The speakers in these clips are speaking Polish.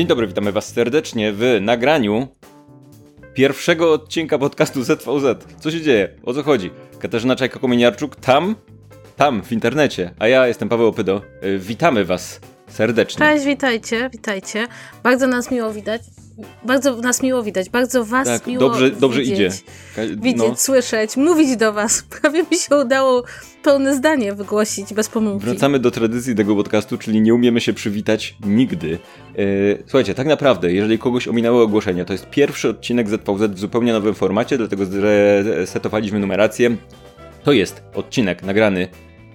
Dzień dobry, witamy Was serdecznie w nagraniu pierwszego odcinka podcastu ZVZ. Co się dzieje? O co chodzi? Katarzyna Czajko-Kominiarczuk tam, tam w internecie, a ja jestem Paweł Opydo. Y, witamy Was serdecznie. Cześć, witajcie, witajcie. Bardzo nas miło widać. Bardzo nas miło widać, bardzo was tak, miło dobrze, dobrze widzieć, idzie. Widzieć, no. słyszeć, mówić do was. Prawie mi się udało pełne zdanie wygłosić bez pomyłki. Wracamy do tradycji tego podcastu, czyli nie umiemy się przywitać nigdy. Yy, słuchajcie, tak naprawdę, jeżeli kogoś ominęło ogłoszenie, to jest pierwszy odcinek ZVZ w zupełnie nowym formacie, dlatego że setowaliśmy numerację. To jest odcinek nagrany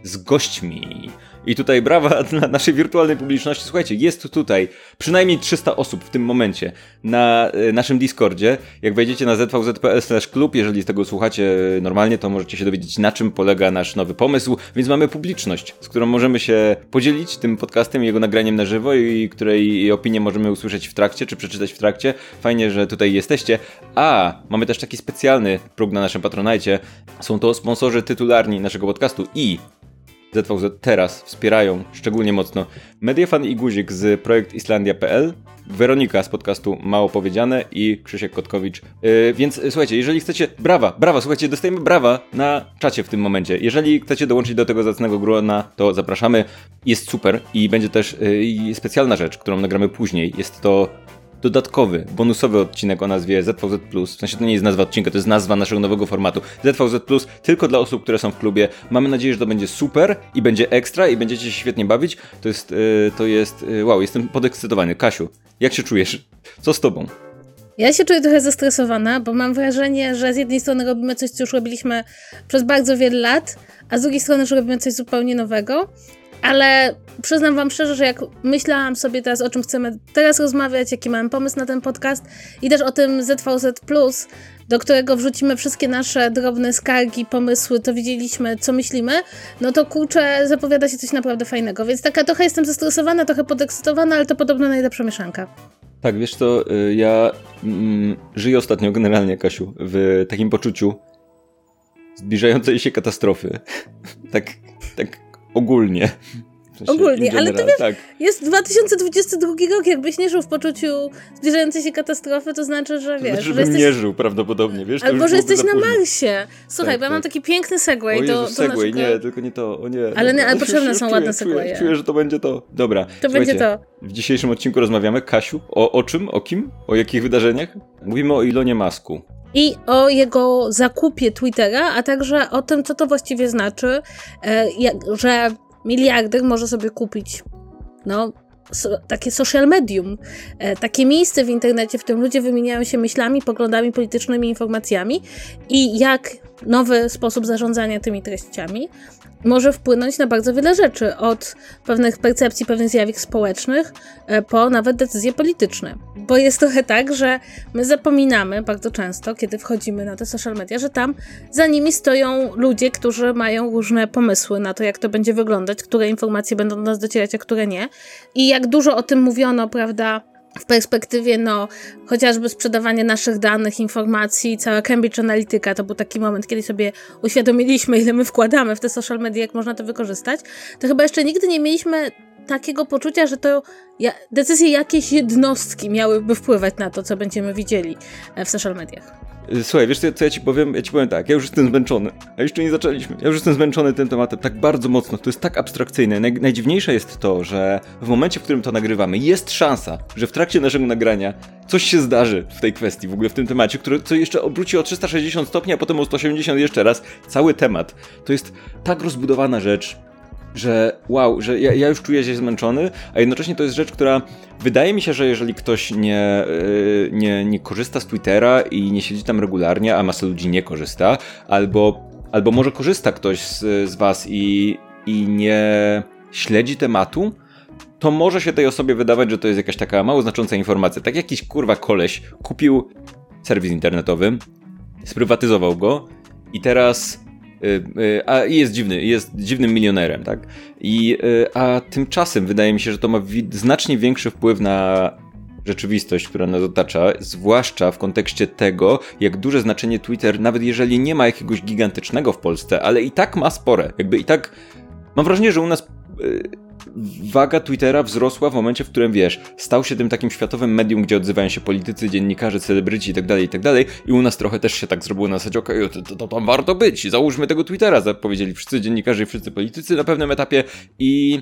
z gośćmi. I tutaj brawa dla naszej wirtualnej publiczności. Słuchajcie, jest tutaj przynajmniej 300 osób w tym momencie na e, naszym Discordzie. Jak wejdziecie na zvz.pl/klub, jeżeli z tego słuchacie normalnie, to możecie się dowiedzieć, na czym polega nasz nowy pomysł. Więc mamy publiczność, z którą możemy się podzielić tym podcastem jego nagraniem na żywo, i której opinię możemy usłyszeć w trakcie, czy przeczytać w trakcie. Fajnie, że tutaj jesteście. A mamy też taki specjalny próg na naszym Patronajcie. Są to sponsorzy tytularni naszego podcastu i ZVZ teraz wspierają szczególnie mocno Mediafan i Guzik z projekt Islandia.pl, Weronika z podcastu Mało Powiedziane i Krzysiek Kotkowicz. Yy, więc słuchajcie, jeżeli chcecie, brawa, brawa, słuchajcie, dostajemy brawa na czacie w tym momencie. Jeżeli chcecie dołączyć do tego zacnego grona, to zapraszamy. Jest super i będzie też yy, specjalna rzecz, którą nagramy później. Jest to dodatkowy, bonusowy odcinek o nazwie ZVZ+. W sensie to nie jest nazwa odcinka, to jest nazwa naszego nowego formatu. ZVZ+, tylko dla osób, które są w klubie. Mamy nadzieję, że to będzie super i będzie ekstra i będziecie się świetnie bawić. To jest, yy, to jest, yy, wow, jestem podekscytowany. Kasiu, jak się czujesz? Co z tobą? Ja się czuję trochę zestresowana, bo mam wrażenie, że z jednej strony robimy coś, co już robiliśmy przez bardzo wiele lat, a z drugiej strony, że robimy coś zupełnie nowego. Ale przyznam Wam szczerze, że jak myślałam sobie teraz, o czym chcemy teraz rozmawiać, jaki mamy pomysł na ten podcast i też o tym ZVZ, do którego wrzucimy wszystkie nasze drobne skargi, pomysły, to widzieliśmy, co myślimy, no to kurczę, zapowiada się coś naprawdę fajnego. Więc taka trochę jestem zestresowana, trochę podekscytowana, ale to podobno najlepsza mieszanka. Tak, wiesz co, y, ja mm, żyję ostatnio generalnie, Kasiu, w takim poczuciu zbliżającej się katastrofy. tak, tak ogólnie. W sensie Ogólnie, ale to wiesz, tak. jest 2022 rok, jakbyś nie żył w poczuciu zbliżającej się katastrofy, to znaczy, że wiesz... To znaczy, że jesteś... nie żył prawdopodobnie, wiesz? Albo, że jesteś na Marsie. Słuchaj, tak, bo ja mam tak. taki piękny segway. O Jezus, do, do segway, naszego... nie, tylko nie to, o nie. Ale, nie, ale potrzebne są ładne segwaye. Czuję, czuję, że to będzie to. Dobra, To będzie to. W dzisiejszym odcinku rozmawiamy, Kasiu, o, o czym, o kim, o jakich wydarzeniach? Mówimy o Ilonie Masku i o jego zakupie Twittera, a także o tym, co to właściwie znaczy, e, że miliarder może sobie kupić no, takie social medium, e, takie miejsce w internecie, w którym ludzie wymieniają się myślami, poglądami politycznymi, informacjami i jak nowy sposób zarządzania tymi treściami może wpłynąć na bardzo wiele rzeczy, od pewnych percepcji, pewnych zjawisk społecznych, e, po nawet decyzje polityczne. Bo jest trochę tak, że my zapominamy bardzo często, kiedy wchodzimy na te social media, że tam za nimi stoją ludzie, którzy mają różne pomysły na to, jak to będzie wyglądać, które informacje będą do nas docierać, a które nie. I jak dużo o tym mówiono, prawda, w perspektywie, no, chociażby sprzedawanie naszych danych, informacji, cała Cambridge Analytica, to był taki moment, kiedy sobie uświadomiliśmy, ile my wkładamy w te social media, jak można to wykorzystać, to chyba jeszcze nigdy nie mieliśmy takiego poczucia, że to ja, decyzje jakiejś jednostki miałyby wpływać na to, co będziemy widzieli e, w social mediach. Słuchaj, wiesz co, co ja ci powiem? Ja ci powiem tak, ja już jestem zmęczony. A jeszcze nie zaczęliśmy. Ja już jestem zmęczony tym tematem tak bardzo mocno. To jest tak abstrakcyjne. Naj, najdziwniejsze jest to, że w momencie, w którym to nagrywamy, jest szansa, że w trakcie naszego nagrania coś się zdarzy w tej kwestii, w ogóle w tym temacie, które co jeszcze obróci o 360 stopni, a potem o 180 jeszcze raz. Cały temat. To jest tak rozbudowana rzecz, że wow, że ja, ja, już czuję się zmęczony, a jednocześnie to jest rzecz, która wydaje mi się, że jeżeli ktoś nie, yy, nie, nie korzysta z Twittera i nie siedzi tam regularnie, a masa ludzi nie korzysta, albo, albo może korzysta ktoś z, z was i, i nie śledzi tematu, to może się tej osobie wydawać, że to jest jakaś taka mało znacząca informacja. Tak jakiś kurwa koleś kupił serwis internetowy, sprywatyzował go i teraz a jest dziwny, jest dziwnym milionerem, tak? I, y, a tymczasem wydaje mi się, że to ma znacznie większy wpływ na rzeczywistość, która nas otacza, zwłaszcza w kontekście tego, jak duże znaczenie Twitter, nawet jeżeli nie ma jakiegoś gigantycznego w Polsce, ale i tak ma spore. Jakby i tak mam wrażenie, że u nas waga Twittera wzrosła w momencie, w którym wiesz, stał się tym takim światowym medium, gdzie odzywają się politycy, dziennikarze, celebryci itd., itd. Tak I u nas trochę też się tak zrobiło na zasadzie, okej, okay, to, to tam warto być, załóżmy tego Twittera, zapowiedzieli wszyscy dziennikarze i wszyscy politycy na pewnym etapie i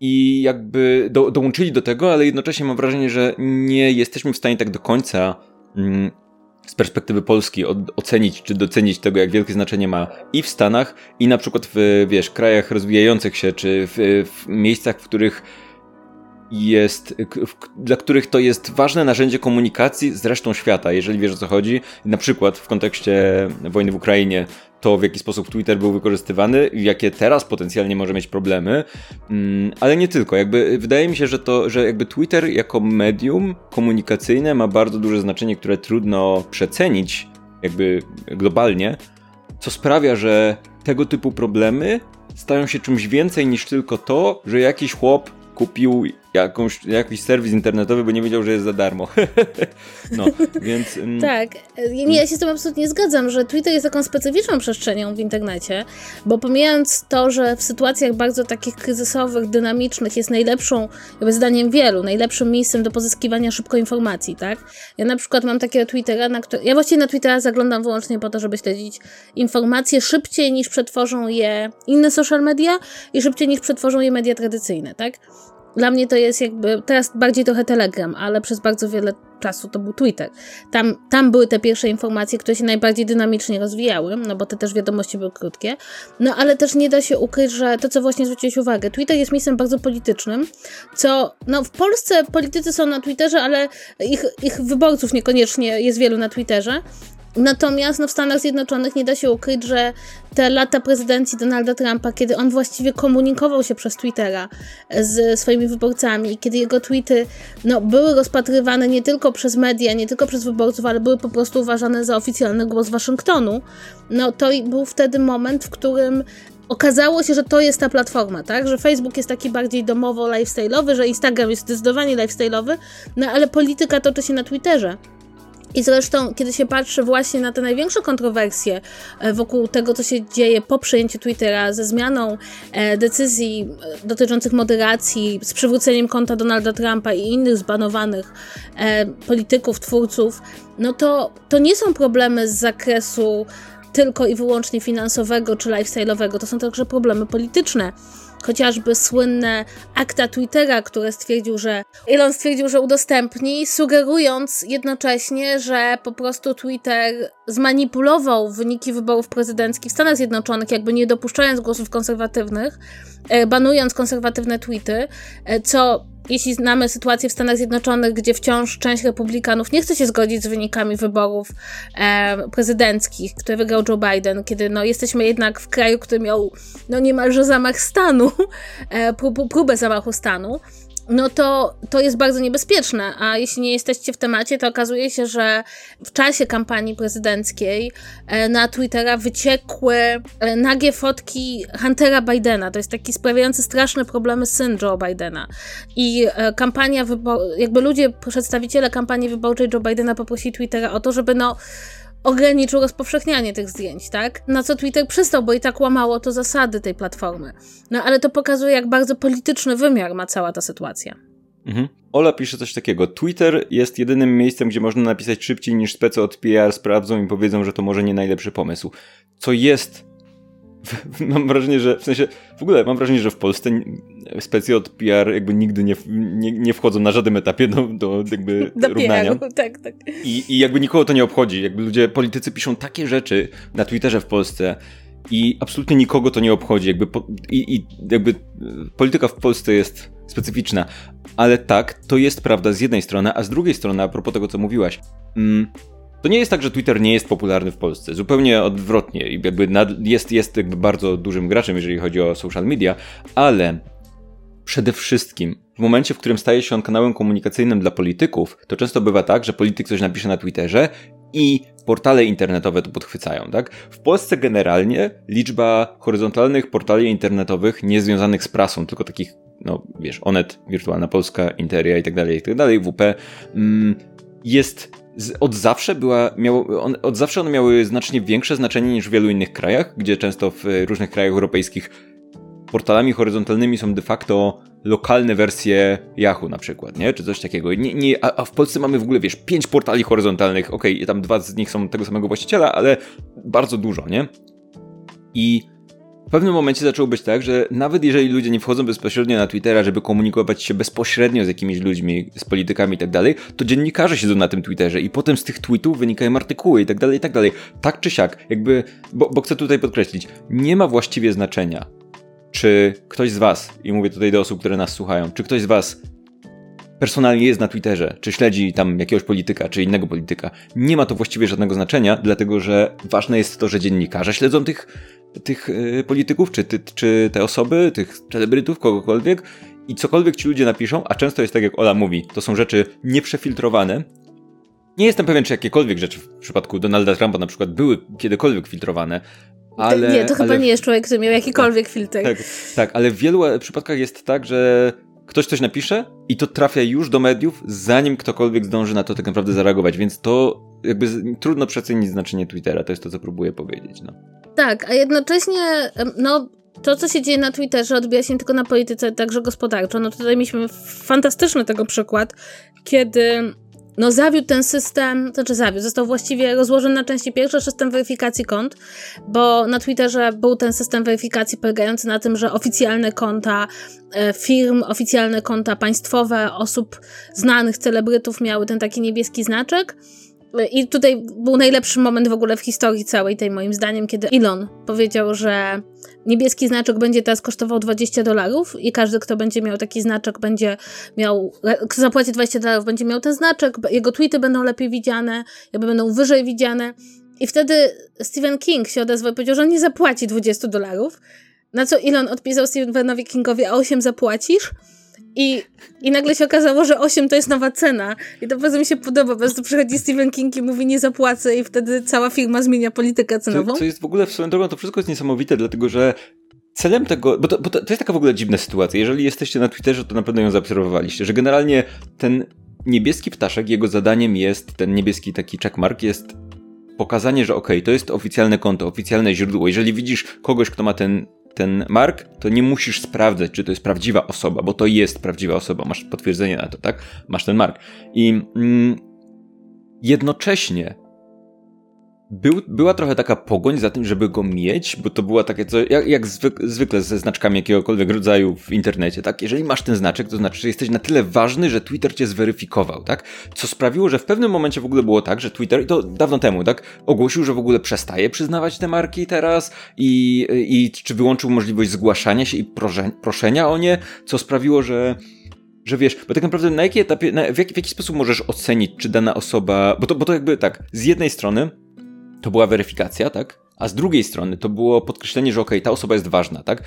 i jakby do, dołączyli do tego, ale jednocześnie mam wrażenie, że nie jesteśmy w stanie tak do końca mm, z perspektywy Polski ocenić czy docenić tego, jak wielkie znaczenie ma i w Stanach, i na przykład w, wiesz, krajach rozwijających się, czy w, w miejscach, w których jest, dla których to jest ważne narzędzie komunikacji z resztą świata, jeżeli wiesz o co chodzi. Na przykład w kontekście wojny w Ukrainie, to w jaki sposób Twitter był wykorzystywany, jakie teraz potencjalnie może mieć problemy, mm, ale nie tylko. Jakby wydaje mi się, że to, że jakby Twitter jako medium komunikacyjne ma bardzo duże znaczenie, które trudno przecenić jakby globalnie, co sprawia, że tego typu problemy stają się czymś więcej niż tylko to, że jakiś chłop kupił jakąś, jakiś serwis internetowy, bo nie wiedział, że jest za darmo. no, więc... Mm, tak, nie, ja się z tym absolutnie zgadzam, że Twitter jest taką specyficzną przestrzenią w internecie, bo pomijając to, że w sytuacjach bardzo takich kryzysowych, dynamicznych jest najlepszą, jakby zdaniem wielu, najlepszym miejscem do pozyskiwania szybko informacji, tak? Ja na przykład mam takiego Twittera, na który, ja właściwie na Twittera zaglądam wyłącznie po to, żeby śledzić informacje szybciej niż przetworzą je inne social media i szybciej niż przetworzą je media tradycyjne, tak? Dla mnie to jest jakby, teraz bardziej trochę Telegram, ale przez bardzo wiele czasu to był Twitter. Tam, tam były te pierwsze informacje, które się najbardziej dynamicznie rozwijały, no bo te też wiadomości były krótkie. No ale też nie da się ukryć, że to, co właśnie zwróciłeś uwagę, Twitter jest miejscem bardzo politycznym, co, no w Polsce politycy są na Twitterze, ale ich, ich wyborców niekoniecznie jest wielu na Twitterze. Natomiast no, w Stanach Zjednoczonych nie da się ukryć, że te lata prezydencji Donalda Trumpa, kiedy on właściwie komunikował się przez Twittera z swoimi wyborcami, kiedy jego tweety no, były rozpatrywane nie tylko przez media, nie tylko przez wyborców, ale były po prostu uważane za oficjalny głos Waszyngtonu, no to był wtedy moment, w którym okazało się, że to jest ta platforma, tak? Że Facebook jest taki bardziej domowo lifestyle'owy, że Instagram jest zdecydowanie lifestyle'owy, no ale polityka toczy się na Twitterze. I zresztą, kiedy się patrzy właśnie na te największe kontrowersje e, wokół tego, co się dzieje po przejęciu Twittera, ze zmianą e, decyzji e, dotyczących moderacji, z przywróceniem konta Donalda Trumpa i innych zbanowanych polityków, twórców, no to, to nie są problemy z zakresu tylko i wyłącznie finansowego czy lifestyle'owego, to są także problemy polityczne chociażby słynne akta Twittera, które stwierdził, że Elon stwierdził, że udostępni, sugerując jednocześnie, że po prostu Twitter zmanipulował wyniki wyborów prezydenckich w Stanach Zjednoczonych, jakby nie dopuszczając głosów konserwatywnych, e, banując konserwatywne tweety, e, co jeśli znamy sytuację w Stanach Zjednoczonych, gdzie wciąż część republikanów nie chce się zgodzić z wynikami wyborów e, prezydenckich, które wygrał Joe Biden, kiedy no, jesteśmy jednak w kraju, który miał no, niemalże zamach stanu, e, próbę zamachu stanu, no to, to jest bardzo niebezpieczne. A jeśli nie jesteście w temacie, to okazuje się, że w czasie kampanii prezydenckiej e, na Twittera wyciekły e, nagie fotki Huntera Bidena. To jest taki sprawiający straszne problemy syn Joe Bidena. I e, kampania, jakby ludzie, przedstawiciele kampanii wyborczej Joe Bidena poprosili Twittera o to, żeby no ograniczył rozpowszechnianie tych zdjęć, tak? Na co Twitter przystał, bo i tak łamało to zasady tej platformy. No ale to pokazuje, jak bardzo polityczny wymiar ma cała ta sytuacja. Mhm. Ola pisze coś takiego. Twitter jest jedynym miejscem, gdzie można napisać szybciej niż specy od PR sprawdzą i powiedzą, że to może nie najlepszy pomysł. Co jest mam wrażenie, że w sensie, w ogóle mam wrażenie, że w Polsce specje od PR jakby nigdy nie, nie, nie wchodzą na żadnym etapie do, do jakby do równania. tak, tak. I, I jakby nikogo to nie obchodzi. Jakby ludzie, politycy piszą takie rzeczy na Twitterze w Polsce i absolutnie nikogo to nie obchodzi. Jakby po, i, I jakby polityka w Polsce jest specyficzna. Ale tak, to jest prawda z jednej strony, a z drugiej strony, a propos tego, co mówiłaś, mm, to nie jest tak, że Twitter nie jest popularny w Polsce. Zupełnie odwrotnie. Jakby jest, jest jakby bardzo dużym graczem, jeżeli chodzi o social media, ale przede wszystkim w momencie, w którym staje się on kanałem komunikacyjnym dla polityków, to często bywa tak, że polityk coś napisze na Twitterze i portale internetowe to podchwycają, tak? W Polsce generalnie liczba horyzontalnych portali internetowych niezwiązanych z prasą, tylko takich, no wiesz, Onet, Wirtualna Polska, Interia i tak dalej, i tak dalej, WP, mm, jest od zawsze była, miało, on, od zawsze one miały znacznie większe znaczenie niż w wielu innych krajach, gdzie często w różnych krajach europejskich portalami horyzontalnymi są de facto lokalne wersje Yahoo na przykład, nie? Czy coś takiego. Nie, nie, a, a w Polsce mamy w ogóle, wiesz, pięć portali horyzontalnych, okej, okay, tam dwa z nich są tego samego właściciela, ale bardzo dużo, nie? I w pewnym momencie zaczęło być tak, że nawet jeżeli ludzie nie wchodzą bezpośrednio na Twittera, żeby komunikować się bezpośrednio z jakimiś ludźmi, z politykami i tak dalej, to dziennikarze siedzą na tym Twitterze i potem z tych tweetów wynikają artykuły i tak dalej, i tak dalej. Tak czy siak, jakby, bo, bo chcę tutaj podkreślić, nie ma właściwie znaczenia, czy ktoś z Was, i mówię tutaj do osób, które nas słuchają, czy ktoś z Was personalnie jest na Twitterze, czy śledzi tam jakiegoś polityka, czy innego polityka, nie ma to właściwie żadnego znaczenia, dlatego że ważne jest to, że dziennikarze śledzą tych, tych yy, polityków, czy, ty, czy te osoby, tych celebrytów, kogokolwiek i cokolwiek ci ludzie napiszą, a często jest tak jak Ola mówi, to są rzeczy nieprzefiltrowane. Nie jestem pewien, czy jakiekolwiek rzeczy w przypadku Donalda Trumpa na przykład były kiedykolwiek filtrowane, ale, nie, to chyba ale... nie jest człowiek, który miał jakikolwiek filtr. Tak, tak, ale w wielu przypadkach jest tak, że ktoś coś napisze i to trafia już do mediów, zanim ktokolwiek zdąży na to tak naprawdę zareagować, więc to jakby trudno przecenić znaczenie Twittera, to jest to, co próbuję powiedzieć. No. Tak, a jednocześnie, no to, co się dzieje na Twitterze, odbija się nie tylko na polityce, także gospodarczo. No tutaj mieliśmy fantastyczny tego przykład, kiedy no zawiódł ten system, znaczy zawiódł, został właściwie rozłożony na części pierwsze system weryfikacji kont, bo na Twitterze był ten system weryfikacji polegający na tym, że oficjalne konta e, firm, oficjalne konta państwowe, osób znanych, celebrytów miały ten taki niebieski znaczek, i tutaj był najlepszy moment w ogóle w historii całej tej, moim zdaniem, kiedy Elon powiedział, że niebieski znaczek będzie teraz kosztował 20 dolarów i każdy, kto będzie miał taki znaczek, będzie miał, kto zapłaci 20 dolarów, będzie miał ten znaczek, jego tweety będą lepiej widziane, jakby będą wyżej widziane. I wtedy Stephen King się odezwał i powiedział, że nie zapłaci 20 dolarów. Na co Elon odpisał Stephenowi Kingowi, a 8 zapłacisz? I, I nagle się okazało, że 8 to jest nowa cena. I to bardzo mi się podoba. Po prostu przychodzi Stephen King i mówi nie zapłacę i wtedy cała firma zmienia politykę cenową. Co, co jest w ogóle w swoją drogą, to wszystko jest niesamowite, dlatego że celem tego, bo, to, bo to, to, jest taka w ogóle dziwna sytuacja. Jeżeli jesteście na Twitterze, to na pewno ją zaobserwowaliście, że generalnie ten niebieski ptaszek, jego zadaniem jest, ten niebieski taki checkmark jest pokazanie, że ok, to jest oficjalne konto, oficjalne źródło. Jeżeli widzisz kogoś, kto ma ten ten mark, to nie musisz sprawdzać, czy to jest prawdziwa osoba, bo to jest prawdziwa osoba, masz potwierdzenie na to, tak? Masz ten mark. I mm, jednocześnie był, była trochę taka pogoń za tym, żeby go mieć, bo to była takie co, jak, jak zwyk, zwykle ze znaczkami jakiegokolwiek rodzaju w internecie, tak? Jeżeli masz ten znaczek, to znaczy, że jesteś na tyle ważny, że Twitter cię zweryfikował, tak? Co sprawiło, że w pewnym momencie w ogóle było tak, że Twitter, i to dawno temu, tak? Ogłosił, że w ogóle przestaje przyznawać te marki teraz i, i czy wyłączył możliwość zgłaszania się i proszenia o nie, co sprawiło, że że wiesz, bo tak naprawdę na jakiej etapie, na, w, jaki, w jaki sposób możesz ocenić, czy dana osoba, bo to, bo to jakby tak, z jednej strony to była weryfikacja, tak? A z drugiej strony to było podkreślenie, że okej, okay, ta osoba jest ważna, tak?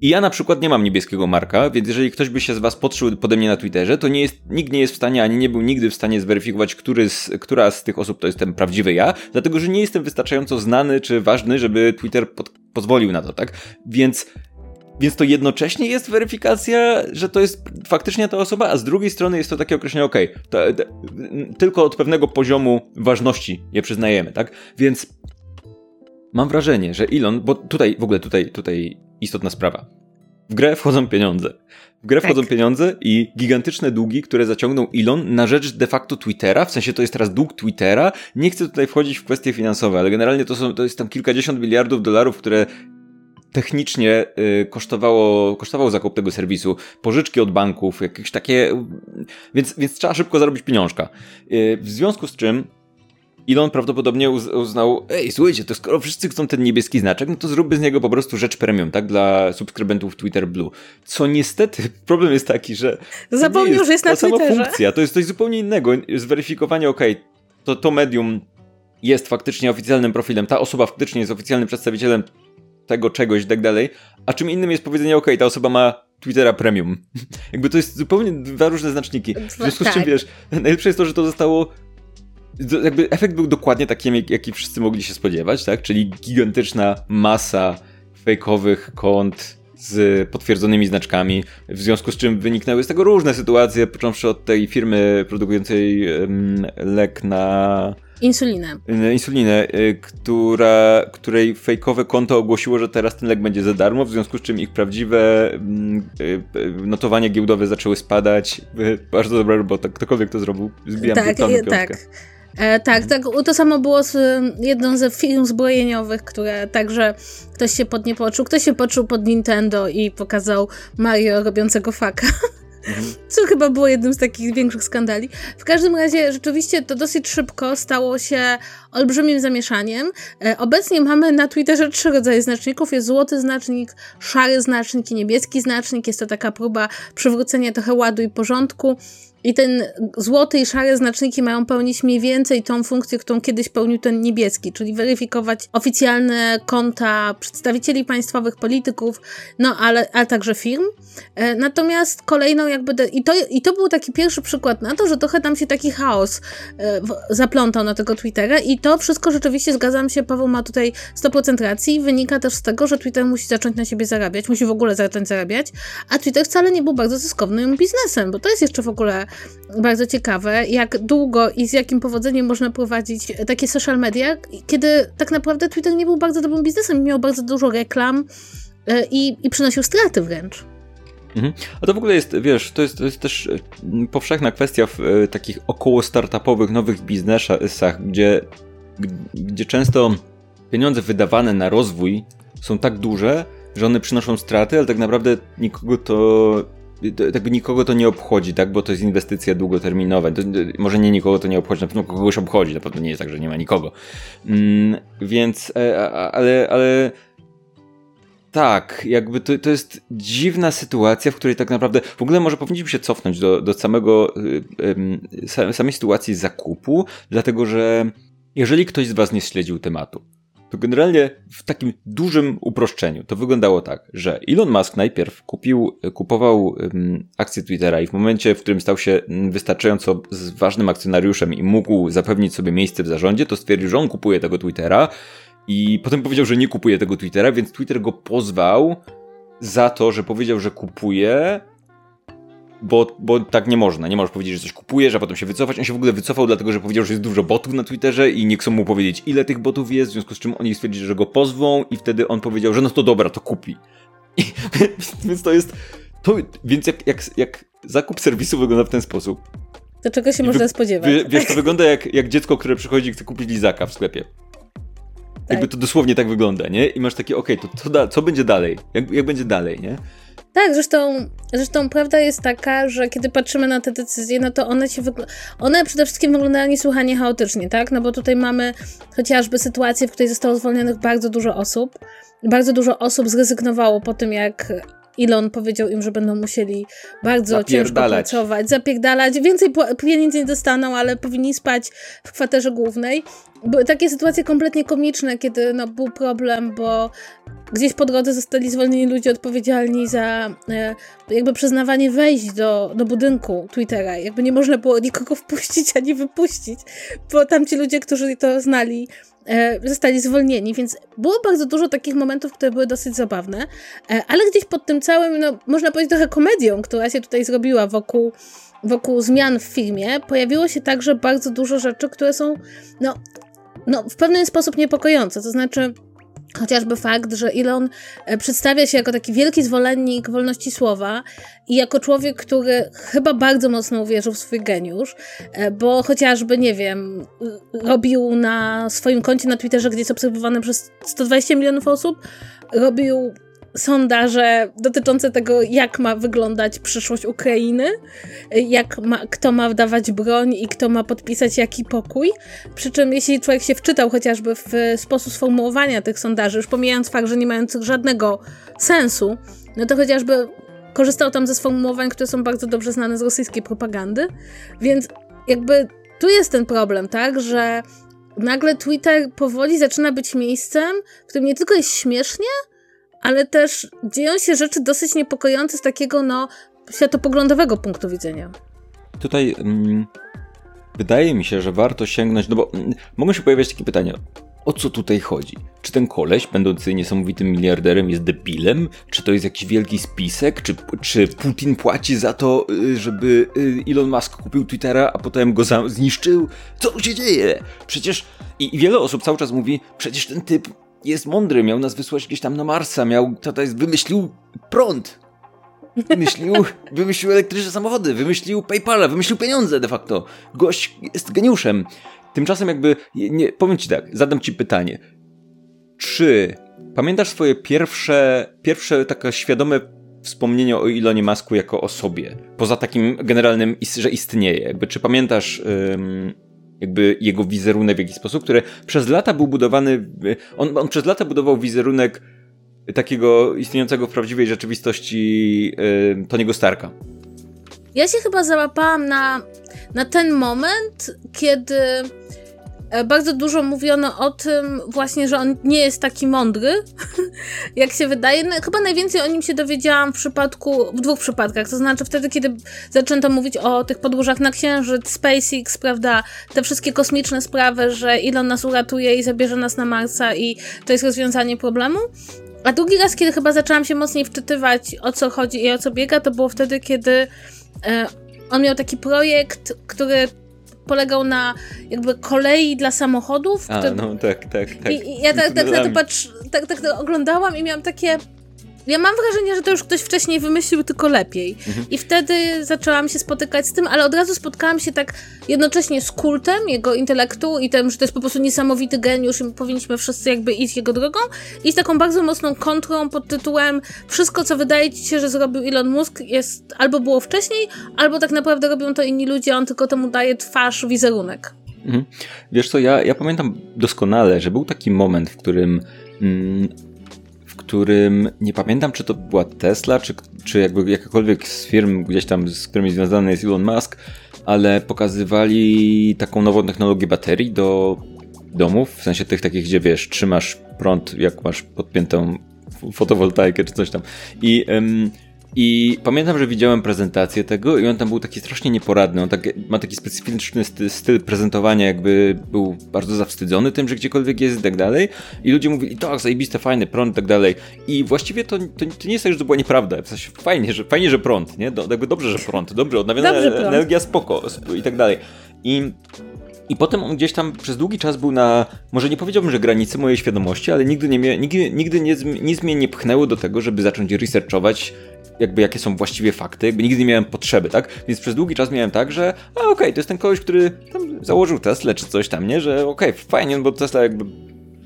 I ja na przykład nie mam niebieskiego marka, więc jeżeli ktoś by się z was podszył pode mnie na Twitterze, to nie jest, nikt nie jest w stanie, ani nie był nigdy w stanie zweryfikować, który z, która z tych osób to jest ten prawdziwy ja, dlatego że nie jestem wystarczająco znany czy ważny, żeby Twitter pod, pozwolił na to, tak? Więc więc to jednocześnie jest weryfikacja, że to jest faktycznie ta osoba, a z drugiej strony jest to takie określenie, ok, to, to, tylko od pewnego poziomu ważności je przyznajemy, tak? Więc mam wrażenie, że Elon, bo tutaj, w ogóle tutaj, tutaj istotna sprawa. W grę wchodzą pieniądze. W grę wchodzą tak. pieniądze i gigantyczne długi, które zaciągnął Elon na rzecz de facto Twittera, w sensie to jest teraz dług Twittera. Nie chcę tutaj wchodzić w kwestie finansowe, ale generalnie to, są, to jest tam kilkadziesiąt miliardów dolarów, które technicznie y, kosztowało, kosztował zakup tego serwisu, pożyczki od banków, jakieś takie, więc, więc trzeba szybko zarobić pieniążka. Y, w związku z czym Elon prawdopodobnie uznał, ej, słuchajcie, to skoro wszyscy chcą ten niebieski znaczek, no to zróbmy z niego po prostu rzecz premium, tak, dla subskrybentów Twitter Blue. Co niestety, problem jest taki, że Zapomniał, że jest na Twitterze. Ta sama funkcja, to jest coś zupełnie innego, zweryfikowanie, okej, okay, to to medium jest faktycznie oficjalnym profilem, ta osoba faktycznie jest oficjalnym przedstawicielem tego czegoś i tak dalej, a czym innym jest powiedzenie, ok, ta osoba ma Twittera Premium. Jakby to jest zupełnie dwa różne znaczniki. W związku z czym, tak. wiesz, najlepsze jest to, że to zostało jakby efekt był dokładnie taki, jaki wszyscy mogli się spodziewać, tak? Czyli gigantyczna masa fejkowych kont z potwierdzonymi znaczkami, w związku z czym wyniknęły z tego różne sytuacje, począwszy od tej firmy produkującej lek na Insulinę. Insulinę, y, która, której fejkowe konto ogłosiło, że teraz ten lek będzie za darmo, w związku z czym ich prawdziwe mm, y, y, notowania giełdowe zaczęły spadać. Bardzo dobra robota, ktokolwiek to zrobił. Zbijam tak, tak. E, tak, tak. To samo było z jedną ze firm zbrojeniowych, które także ktoś się pod nie poczuł. Ktoś się poczuł pod Nintendo i pokazał Mario robiącego faka. Mhm. Co chyba było jednym z takich większych skandali. W każdym razie rzeczywiście to dosyć szybko stało się olbrzymim zamieszaniem. E, obecnie mamy na Twitterze trzy rodzaje znaczników. Jest złoty znacznik, szary znacznik i niebieski znacznik. Jest to taka próba przywrócenia trochę ładu i porządku. I ten złoty i szare znaczniki mają pełnić mniej więcej tą funkcję, którą kiedyś pełnił ten niebieski, czyli weryfikować oficjalne konta przedstawicieli państwowych, polityków, no ale, ale także firm. E, natomiast kolejną jakby, de, i, to, i to był taki pierwszy przykład na to, że trochę tam się taki chaos e, zaplątał na tego Twittera i to wszystko rzeczywiście, zgadzam się, Paweł ma tutaj 100% racji, wynika też z tego, że Twitter musi zacząć na siebie zarabiać, musi w ogóle zacząć zarabiać, a Twitter wcale nie był bardzo zyskownym biznesem, bo to jest jeszcze w ogóle bardzo ciekawe, jak długo i z jakim powodzeniem można prowadzić takie social media, kiedy tak naprawdę Twitter nie był bardzo dobrym biznesem, miał bardzo dużo reklam e, i, i przynosił straty wręcz. Mhm. A to w ogóle jest, wiesz, to jest, to jest też e, powszechna kwestia w e, takich około startupowych, nowych biznesach, gdzie, gdzie często pieniądze wydawane na rozwój są tak duże, że one przynoszą straty, ale tak naprawdę nikogo to jakby nikogo to nie obchodzi, tak? Bo to jest inwestycja długoterminowa. To, może nie nikogo to nie obchodzi, na pewno kogoś obchodzi, na pewno nie jest tak, że nie ma nikogo. Mm, więc, e, ale, ale tak, jakby to, to jest dziwna sytuacja, w której tak naprawdę w ogóle może powinniśmy się cofnąć do, do samego, y, samej sytuacji zakupu, dlatego że jeżeli ktoś z Was nie śledził tematu, to generalnie w takim dużym uproszczeniu to wyglądało tak, że Elon Musk najpierw kupił, kupował akcje Twittera i w momencie, w którym stał się wystarczająco ważnym akcjonariuszem i mógł zapewnić sobie miejsce w zarządzie, to stwierdził, że on kupuje tego Twittera i potem powiedział, że nie kupuje tego Twittera, więc Twitter go pozwał za to, że powiedział, że kupuje bo, bo tak nie można. Nie możesz powiedzieć, że coś kupujesz, a potem się wycofać. On się w ogóle wycofał, dlatego że powiedział, że jest dużo botów na Twitterze i nie chcą mu powiedzieć, ile tych botów jest, w związku z czym oni stwierdzili, że go pozwą i wtedy on powiedział, że no to dobra, to kupi. I, więc to jest... To, więc jak, jak, jak zakup serwisu wygląda w ten sposób, to czego się można spodziewać? wiesz, to wygląda jak, jak dziecko, które przychodzi i chce kupić lizaka w sklepie. Tak. Jakby to dosłownie tak wygląda, nie? I masz takie, okej, okay, to, to da, co będzie dalej? Jak, jak będzie dalej, nie? Tak, zresztą, zresztą prawda jest taka, że kiedy patrzymy na te decyzje, no to one się one przede wszystkim wyglądają niesłychanie chaotycznie, tak? No bo tutaj mamy chociażby sytuację, w której zostało zwolnionych bardzo dużo osób. Bardzo dużo osób zrezygnowało po tym, jak Elon powiedział im, że będą musieli bardzo ciężko pracować, zapierdalać. Więcej pieniędzy nie dostaną, ale powinni spać w kwaterze głównej. Były takie sytuacje kompletnie komiczne, kiedy no, był problem, bo gdzieś po drodze zostali zwolnieni ludzie odpowiedzialni za e, jakby przyznawanie wejść do, do budynku Twittera. Jakby nie można było nikogo wpuścić ani wypuścić, bo tam ci ludzie, którzy to znali, e, zostali zwolnieni, więc było bardzo dużo takich momentów, które były dosyć zabawne, e, ale gdzieś pod tym całym, no, można powiedzieć trochę komedią, która się tutaj zrobiła wokół wokół zmian w filmie, pojawiło się także bardzo dużo rzeczy, które są, no, no w pewien sposób niepokojące. To znaczy, Chociażby fakt, że Elon e, przedstawia się jako taki wielki zwolennik wolności słowa i jako człowiek, który chyba bardzo mocno uwierzył w swój geniusz, e, bo chociażby, nie wiem, robił na swoim koncie na Twitterze, gdzie jest obserwowany przez 120 milionów osób, robił sondaże dotyczące tego, jak ma wyglądać przyszłość Ukrainy, jak ma, kto ma wdawać broń i kto ma podpisać jaki pokój. Przy czym, jeśli człowiek się wczytał chociażby w sposób sformułowania tych sondaży, już pomijając fakt, że nie mających żadnego sensu, no to chociażby korzystał tam ze sformułowań, które są bardzo dobrze znane z rosyjskiej propagandy, więc jakby tu jest ten problem, tak, że nagle Twitter powoli zaczyna być miejscem, w którym nie tylko jest śmiesznie, ale też dzieją się rzeczy dosyć niepokojące z takiego, no, światopoglądowego punktu widzenia. Tutaj mm, wydaje mi się, że warto sięgnąć, no bo mm, mogą się pojawiać takie pytania. O co tutaj chodzi? Czy ten koleś, będący niesamowitym miliarderem, jest debilem? Czy to jest jakiś wielki spisek? Czy, czy Putin płaci za to, y, żeby y, Elon Musk kupił Twittera, a potem go zniszczył? Co tu się dzieje? Przecież. I, I wiele osób cały czas mówi: przecież ten typ jest mądry, miał nas wysłać gdzieś tam na Marsa, miał. To jest, wymyślił prąd. Wymyślił, wymyślił elektryczne samochody, wymyślił PayPala, wymyślił pieniądze de facto. Gość jest geniuszem. Tymczasem jakby, nie, powiem ci tak, zadam ci pytanie. Czy pamiętasz swoje pierwsze, pierwsze takie świadome wspomnienie o Ilonie Masku jako osobie? Poza takim generalnym, że istnieje. Jakby, czy pamiętasz ym, jakby jego wizerunek w jakiś sposób, który przez lata był budowany, on, on przez lata budował wizerunek takiego istniejącego w prawdziwej rzeczywistości yy, Toniego Starka. Ja się chyba załapałam na, na ten moment, kiedy bardzo dużo mówiono o tym właśnie, że on nie jest taki mądry, jak się wydaje. No, chyba najwięcej o nim się dowiedziałam w przypadku, w dwóch przypadkach. To znaczy wtedy, kiedy zaczęto mówić o tych podróżach na Księżyc, SpaceX, prawda, te wszystkie kosmiczne sprawy, że Elon nas uratuje i zabierze nas na Marsa i to jest rozwiązanie problemu. A drugi raz, kiedy chyba zaczęłam się mocniej wczytywać o co chodzi i o co biega, to było wtedy, kiedy e, on miał taki projekt, który polegał na jakby kolei dla samochodów. A, no tak, tak, tak. I, i ja tak, tak, na to patrz, tak, tak to oglądałam i miałam takie ja mam wrażenie, że to już ktoś wcześniej wymyślił, tylko lepiej. Mhm. I wtedy zaczęłam się spotykać z tym, ale od razu spotkałam się tak jednocześnie z kultem jego intelektu i tym, że to jest po prostu niesamowity geniusz i powinniśmy wszyscy jakby iść jego drogą i z taką bardzo mocną kontrą pod tytułem wszystko, co wydaje ci się, że zrobił Elon Musk jest albo było wcześniej, albo tak naprawdę robią to inni ludzie, on tylko temu daje twarz, wizerunek. Mhm. Wiesz co, ja, ja pamiętam doskonale, że był taki moment, w którym mm, którym nie pamiętam, czy to była Tesla, czy, czy jakby jakakolwiek z firm gdzieś tam, z którymi związany jest Elon Musk, ale pokazywali taką nową technologię baterii do domów, w sensie tych takich, gdzie wiesz, trzymasz prąd, jak masz podpiętą fotowoltaikę czy coś tam. I ym, i pamiętam, że widziałem prezentację tego i on tam był taki strasznie nieporadny. On tak, ma taki specyficzny styl, prezentowania, jakby był bardzo zawstydzony tym, że gdziekolwiek jest i tak dalej. I ludzie mówili, tak, zajebiste, fajny prąd i tak dalej. I właściwie to, to, to, nie jest tak, że to była nieprawda. W sensie fajnie, że, fajnie, że prąd, nie? Do, jakby dobrze, że prąd, dobrze, odnawialna energia, spoko i tak dalej. I i potem on gdzieś tam przez długi czas był na, może nie powiedziałbym, że granicy mojej świadomości, ale nigdy, nie, nigdy, nigdy nie, nic mnie nie pchnęło do tego, żeby zacząć researchować jakby jakie są właściwie fakty, jakby nigdy nie miałem potrzeby, tak? Więc przez długi czas miałem tak, że a okej, okay, to jest ten koleś, który założył Tesla czy coś tam, nie? Że okej, okay, fajnie, bo Tesla jakby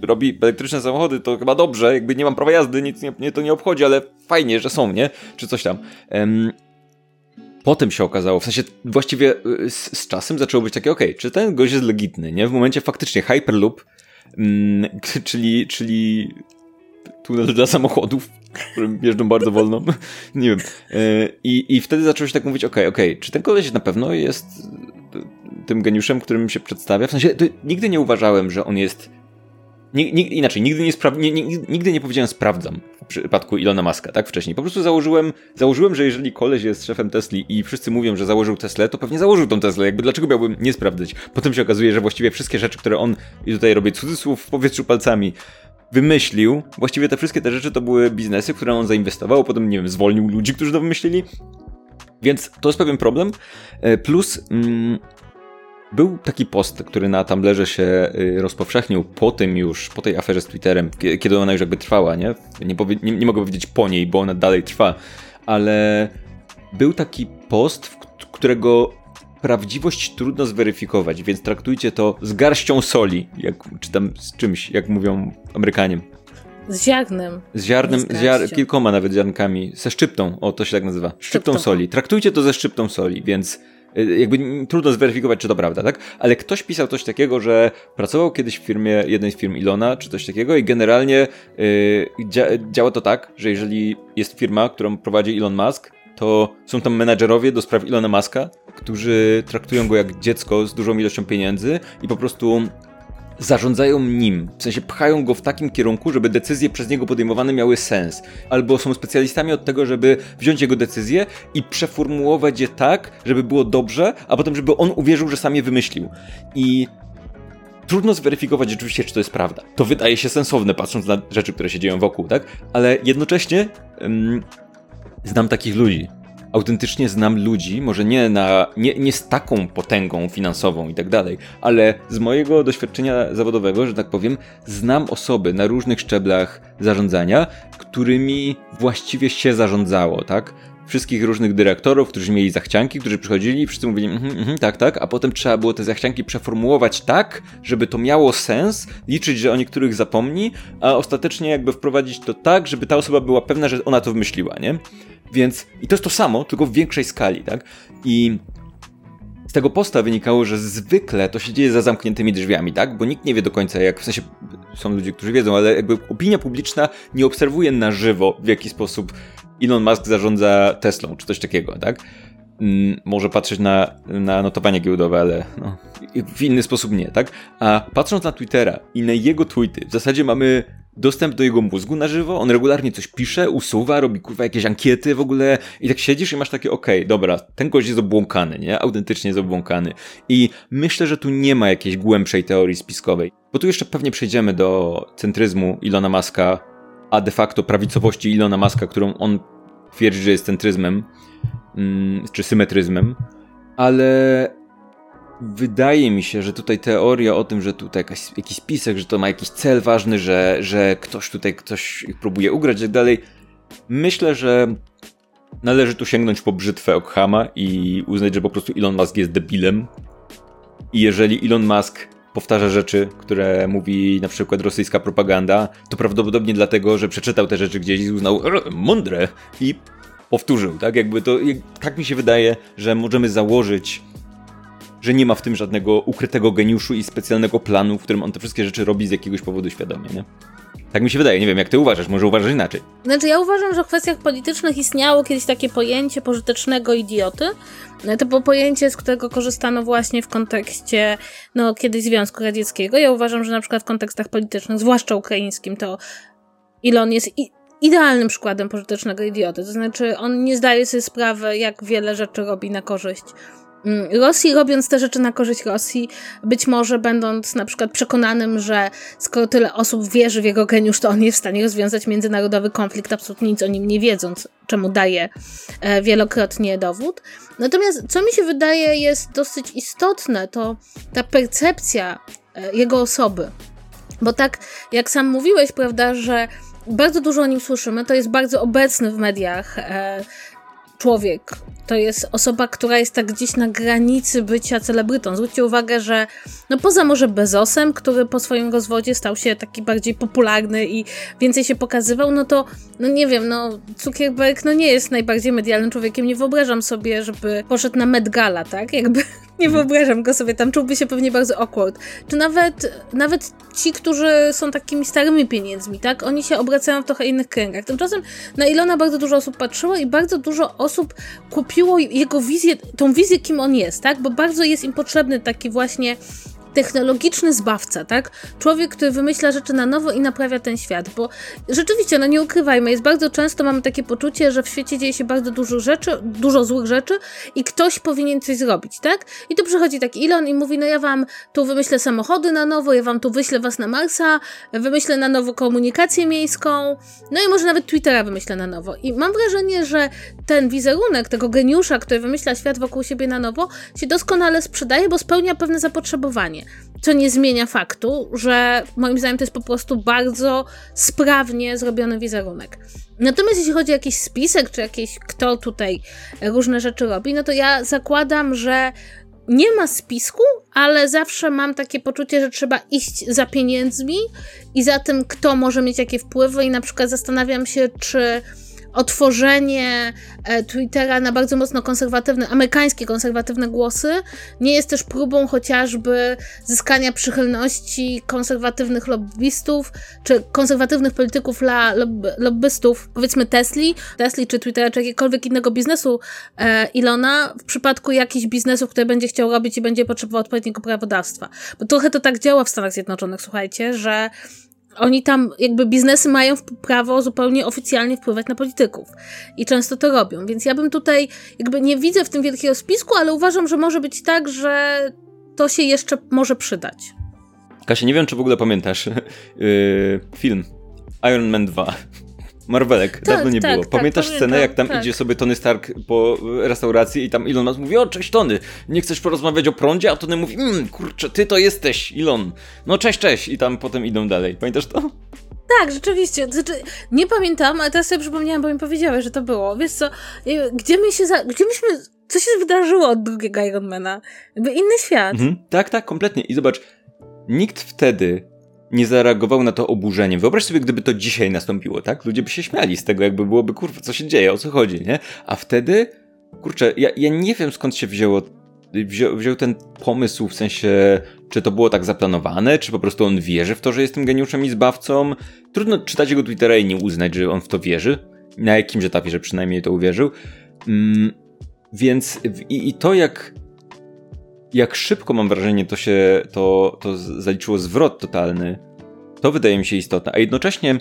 robi elektryczne samochody, to chyba dobrze, jakby nie mam prawa jazdy, nic mnie to nie obchodzi, ale fajnie, że są, nie? Czy coś tam. Um, potem się okazało, w sensie właściwie y, z, z czasem zaczęło być takie, okej, okay, czy ten gość jest legitny, nie? W momencie faktycznie Hyperloop, mm, czyli, czyli tunel dla samochodów, którym jeżdżą bardzo wolno. nie wiem. E, I, I wtedy zaczęło się tak mówić, okej, okay, okej, okay, czy ten koleś na pewno jest tym geniuszem, którym się przedstawia? W sensie, nigdy nie uważałem, że on jest inaczej, nigdy nie, spra- nigdy nie powiedziałem sprawdzam w przypadku Ilona Maska, tak wcześniej. Po prostu założyłem, założyłem, że jeżeli koleś jest szefem Tesli i wszyscy mówią, że założył Teslę, to pewnie założył tą Teslę. Jakby dlaczego miałbym nie sprawdzać? Potem się okazuje, że właściwie wszystkie rzeczy, które on, i tutaj robię cudzysłów w powietrzu palcami, wymyślił, właściwie te wszystkie te rzeczy to były biznesy, które on zainwestował, potem, nie wiem, zwolnił ludzi, którzy to wymyślili. Więc to jest pewien problem. E, plus mm, był taki post, który na Tumblrze się y, rozpowszechnił po tym już, po tej aferze z Twitterem, kiedy ona już jakby trwała, nie? Nie, powie, nie, nie mogę powiedzieć po niej, bo ona dalej trwa, ale był taki post, którego prawdziwość trudno zweryfikować, więc traktujcie to z garścią soli, jak, czy tam z czymś, jak mówią Amerykanie. Z ziarnem. Z ziarnem, z ziar kilkoma nawet ziarnkami, ze szczyptą, o to się tak nazywa, szczyptą, szczyptą soli. Traktujcie to ze szczyptą soli, więc y, jakby trudno zweryfikować, czy to prawda, tak? Ale ktoś pisał coś takiego, że pracował kiedyś w firmie, jednej z firm Ilona, czy coś takiego i generalnie yy, dzia działa to tak, że jeżeli jest firma, którą prowadzi Elon Musk, to są tam menadżerowie do spraw Ilona Muska, którzy traktują go jak dziecko z dużą ilością pieniędzy i po prostu zarządzają nim, w sensie pchają go w takim kierunku, żeby decyzje przez niego podejmowane miały sens, albo są specjalistami od tego, żeby wziąć jego decyzje i przeformułować je tak, żeby było dobrze, a potem, żeby on uwierzył, że sam je wymyślił. I trudno zweryfikować rzeczywiście, czy to jest prawda. To wydaje się sensowne, patrząc na rzeczy, które się dzieją wokół, tak? Ale jednocześnie um, znam takich ludzi autentycznie znam ludzi, może nie, na, nie, nie z taką potęgą finansową i tak dalej, ale z mojego doświadczenia zawodowego, że tak powiem, znam osoby na różnych szczeblach zarządzania, którymi właściwie się zarządzało, tak? Wszystkich różnych dyrektorów, którzy mieli zachcianki, którzy przychodzili i wszyscy mówili, mm, mm, tak, tak, a potem trzeba było te zachcianki przeformułować tak, żeby to miało sens, liczyć, że o niektórych zapomni, a ostatecznie jakby wprowadzić to tak, żeby ta osoba była pewna, że ona to wymyśliła, nie? Więc, i to jest to samo, tylko w większej skali, tak? I z tego posta wynikało, że zwykle to się dzieje za zamkniętymi drzwiami, tak? Bo nikt nie wie do końca, jak w sensie są ludzie, którzy wiedzą, ale jakby opinia publiczna nie obserwuje na żywo, w jaki sposób Elon Musk zarządza Teslą, czy coś takiego, tak? Mm, może patrzeć na, na notowanie giełdowe, ale no, w inny sposób nie, tak? A patrząc na Twittera i na jego tweety, w zasadzie mamy dostęp do jego mózgu na żywo, on regularnie coś pisze, usuwa, robi kurwa jakieś ankiety w ogóle i tak siedzisz i masz takie, okej, okay, dobra, ten gość jest obłąkany, nie? Autentycznie jest obłąkany. I myślę, że tu nie ma jakiejś głębszej teorii spiskowej, bo tu jeszcze pewnie przejdziemy do centryzmu Ilona Maska, a de facto prawicowości Ilona Maska, którą on twierdzi, że jest centryzmem, mm, czy symetryzmem, ale wydaje mi się, że tutaj teoria o tym, że tutaj jakaś, jakiś spisek, że to ma jakiś cel ważny, że, że ktoś tutaj ktoś próbuje ugrać i tak dalej. Myślę, że należy tu sięgnąć po brzytwę Okhama i uznać, że po prostu Elon Musk jest debilem. I jeżeli Elon Musk powtarza rzeczy, które mówi na przykład rosyjska propaganda, to prawdopodobnie dlatego, że przeczytał te rzeczy gdzieś i uznał mądre i powtórzył, tak? Jakby to, tak mi się wydaje, że możemy założyć że nie ma w tym żadnego ukrytego geniuszu i specjalnego planu, w którym on te wszystkie rzeczy robi z jakiegoś powodu świadomie, nie? Tak mi się wydaje, nie wiem, jak ty uważasz, może uważasz inaczej. Znaczy, ja uważam, że w kwestiach politycznych istniało kiedyś takie pojęcie pożytecznego idioty. To było pojęcie, z którego korzystano właśnie w kontekście, no, kiedyś Związku Radzieckiego. Ja uważam, że na przykład w kontekstach politycznych, zwłaszcza ukraińskim, to Ilon jest i idealnym przykładem pożytecznego idioty. To znaczy, on nie zdaje sobie sprawy, jak wiele rzeczy robi na korzyść Rosji, robiąc te rzeczy na korzyść Rosji, być może będąc na przykład przekonanym, że skoro tyle osób wierzy w jego geniusz, to on jest w stanie rozwiązać międzynarodowy konflikt, absolutnie nic o nim nie wiedząc, czemu daje e, wielokrotnie dowód. Natomiast co mi się wydaje jest dosyć istotne, to ta percepcja e, jego osoby. Bo tak jak sam mówiłeś, prawda, że bardzo dużo o nim słyszymy, to jest bardzo obecny w mediach e, człowiek. To jest osoba, która jest tak gdzieś na granicy bycia celebrytą. Zwróćcie uwagę, że no poza może Bezosem, który po swoim rozwodzie stał się taki bardziej popularny i więcej się pokazywał, no to, no nie wiem, no Zuckerberg no nie jest najbardziej medialnym człowiekiem. Nie wyobrażam sobie, żeby poszedł na Met Gala, tak? Jakby nie wyobrażam go sobie, tam czułby się pewnie bardzo awkward. Czy nawet, nawet ci, którzy są takimi starymi pieniędzmi, tak? Oni się obracają w trochę innych kręgach. Tymczasem na Ilona bardzo dużo osób patrzyło i bardzo dużo osób kupiło jego wizję, tą wizję, kim on jest, tak? Bo bardzo jest im potrzebny taki właśnie technologiczny zbawca, tak? Człowiek, który wymyśla rzeczy na nowo i naprawia ten świat, bo rzeczywiście, no nie ukrywajmy, jest bardzo często mamy takie poczucie, że w świecie dzieje się bardzo dużo rzeczy, dużo złych rzeczy i ktoś powinien coś zrobić, tak? I tu przychodzi taki Elon i mówi, no ja wam tu wymyślę samochody na nowo, ja wam tu wyślę was na Marsa, wymyślę na nowo komunikację miejską, no i może nawet Twittera wymyślę na nowo. I mam wrażenie, że ten wizerunek tego geniusza, który wymyśla świat wokół siebie na nowo, się doskonale sprzedaje, bo spełnia pewne zapotrzebowanie. Co nie zmienia faktu, że moim zdaniem to jest po prostu bardzo sprawnie zrobiony wizerunek. Natomiast jeśli chodzi o jakiś spisek, czy jakieś kto tutaj różne rzeczy robi, no to ja zakładam, że nie ma spisku, ale zawsze mam takie poczucie, że trzeba iść za pieniędzmi i za tym, kto może mieć jakie wpływy, i na przykład zastanawiam się, czy otworzenie e, Twittera na bardzo mocno konserwatywne, amerykańskie konserwatywne głosy nie jest też próbą chociażby zyskania przychylności konserwatywnych lobbystów, czy konserwatywnych polityków dla lob lobbystów, powiedzmy Tesli, Tesli czy Twittera, czy jakiegokolwiek innego biznesu e, Ilona, w przypadku jakichś biznesów, które będzie chciał robić i będzie potrzebował odpowiedniego prawodawstwa. Bo trochę to tak działa w Stanach Zjednoczonych, słuchajcie, że oni tam, jakby biznesy mają prawo zupełnie oficjalnie wpływać na polityków. I często to robią. Więc ja bym tutaj, jakby nie widzę w tym wielkiego spisku, ale uważam, że może być tak, że to się jeszcze może przydać. Kasia, nie wiem, czy w ogóle pamiętasz yy, film Iron Man 2. Marvelek, tak, dawno nie tak, było. Tak, Pamiętasz tak, scenę, jak tam tak. idzie sobie Tony Stark po restauracji i tam Elon Musk mówi, o cześć Tony, nie chcesz porozmawiać o prądzie? A Tony mówi, mmm, kurczę, ty to jesteś, Elon. No cześć, cześć. I tam potem idą dalej. Pamiętasz to? Tak, rzeczywiście. Znaczy, nie pamiętam, ale teraz sobie przypomniałam, bo mi powiedziałeś, że to było. Wiesz co, gdzie my się, za... gdzie myśmy, co się wydarzyło od drugiego Ironmana? Jakby inny świat. Mhm, tak, tak, kompletnie. I zobacz, nikt wtedy nie zareagował na to oburzeniem. Wyobraź sobie, gdyby to dzisiaj nastąpiło, tak? Ludzie by się śmiali z tego, jakby byłoby, kurwa, co się dzieje, o co chodzi, nie? A wtedy, kurczę, ja, ja nie wiem skąd się wzięło, wziął, wziął ten pomysł, w sensie, czy to było tak zaplanowane, czy po prostu on wierzy w to, że jestem geniuszem i zbawcą. Trudno czytać jego Twittera i nie uznać, że on w to wierzy. Na jakimś etapie, że przynajmniej to uwierzył. Mm, więc i, i to, jak jak szybko mam wrażenie to się, to, to zaliczyło zwrot totalny, to wydaje mi się istotne, a jednocześnie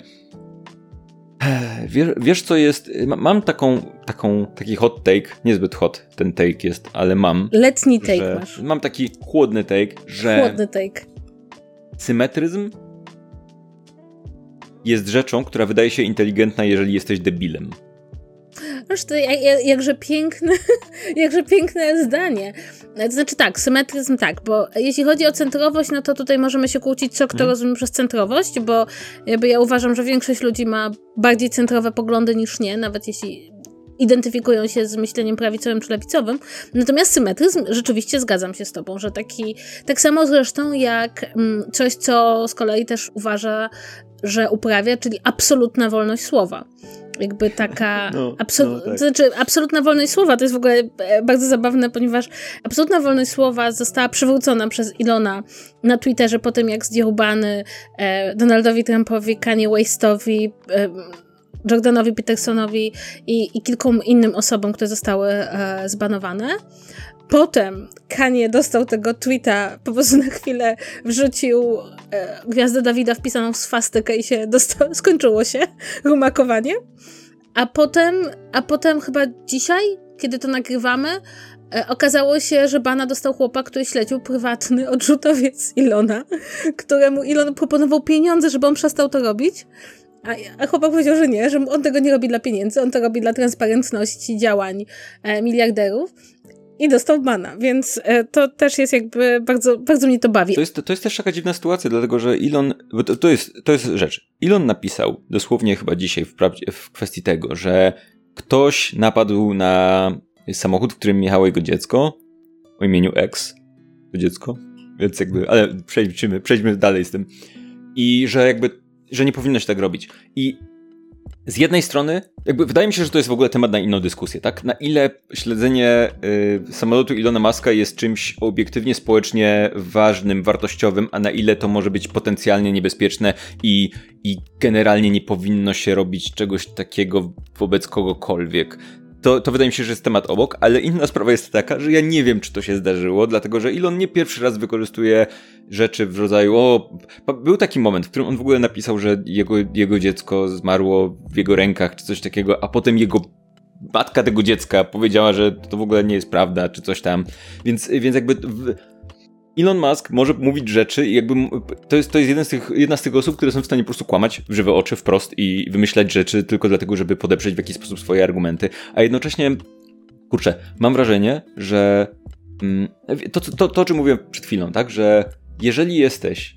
wiesz, wiesz co jest, mam taką, taką, taki hot take, niezbyt hot ten take jest, ale mam. Letni take masz. Mam taki chłodny take, że chłodny take. symetryzm jest rzeczą, która wydaje się inteligentna, jeżeli jesteś debilem. To jakże piękne, jakże piękne zdanie. To znaczy tak, symetryzm tak, bo jeśli chodzi o centrowość, no to tutaj możemy się kłócić, co kto hmm. rozumie przez centrowość, bo jakby ja uważam, że większość ludzi ma bardziej centrowe poglądy niż nie, nawet jeśli identyfikują się z myśleniem prawicowym czy lewicowym. Natomiast symetryzm, rzeczywiście zgadzam się z tobą, że taki, tak samo zresztą jak mm, coś, co z kolei też uważa, że uprawia, czyli absolutna wolność słowa jakby taka no, absol no, tak. to znaczy, absolutna wolność słowa to jest w ogóle e, bardzo zabawne, ponieważ absolutna wolność słowa została przywrócona przez Ilona na Twitterze po tym, jak zdjął bany e, Donaldowi Trumpowi, Kanye Westowi, e, Jordanowi Petersonowi i, i kilku innym osobom, które zostały e, zbanowane. Potem Kanye dostał tego tweeta, po prostu na chwilę wrzucił e, gwiazdę Dawida wpisaną w swastykę i się skończyło się rumakowanie. A potem, a potem chyba dzisiaj, kiedy to nagrywamy, e, okazało się, że Bana dostał chłopak, który śledził prywatny odrzutowiec Ilona, któremu Ilon proponował pieniądze, żeby on przestał to robić. A, a chłopak powiedział, że nie, że on tego nie robi dla pieniędzy, on to robi dla transparentności działań e, miliarderów i dostał bana, więc e, to też jest jakby bardzo, bardzo mnie to bawi. To jest, to jest też taka dziwna sytuacja, dlatego że Elon, to, to, jest, to jest rzecz. Elon napisał dosłownie chyba dzisiaj w, w kwestii tego, że ktoś napadł na samochód, w którym jechało jego dziecko o imieniu X, to dziecko, więc jakby, ale przejdźmy, przejdźmy dalej z tym. I że jakby, że nie powinno się tak robić. I z jednej strony, jakby wydaje mi się, że to jest w ogóle temat na inną dyskusję, tak? Na ile śledzenie y, samolotu Ilona Maska jest czymś obiektywnie społecznie ważnym, wartościowym, a na ile to może być potencjalnie niebezpieczne i, i generalnie nie powinno się robić czegoś takiego wobec kogokolwiek to, to wydaje mi się, że jest temat obok, ale inna sprawa jest taka, że ja nie wiem, czy to się zdarzyło, dlatego że Elon nie pierwszy raz wykorzystuje rzeczy w rodzaju, o, był taki moment, w którym on w ogóle napisał, że jego, jego dziecko zmarło w jego rękach, czy coś takiego, a potem jego matka tego dziecka powiedziała, że to w ogóle nie jest prawda, czy coś tam. Więc, więc jakby w, Elon Musk może mówić rzeczy i jakby to jest, to jest jeden z tych, jedna z tych osób, które są w stanie po prostu kłamać w żywe oczy wprost i wymyślać rzeczy tylko dlatego, żeby podeprzeć w jakiś sposób swoje argumenty, a jednocześnie, kurczę, mam wrażenie, że mm, to, to, to, o czym mówiłem przed chwilą, tak, że jeżeli jesteś,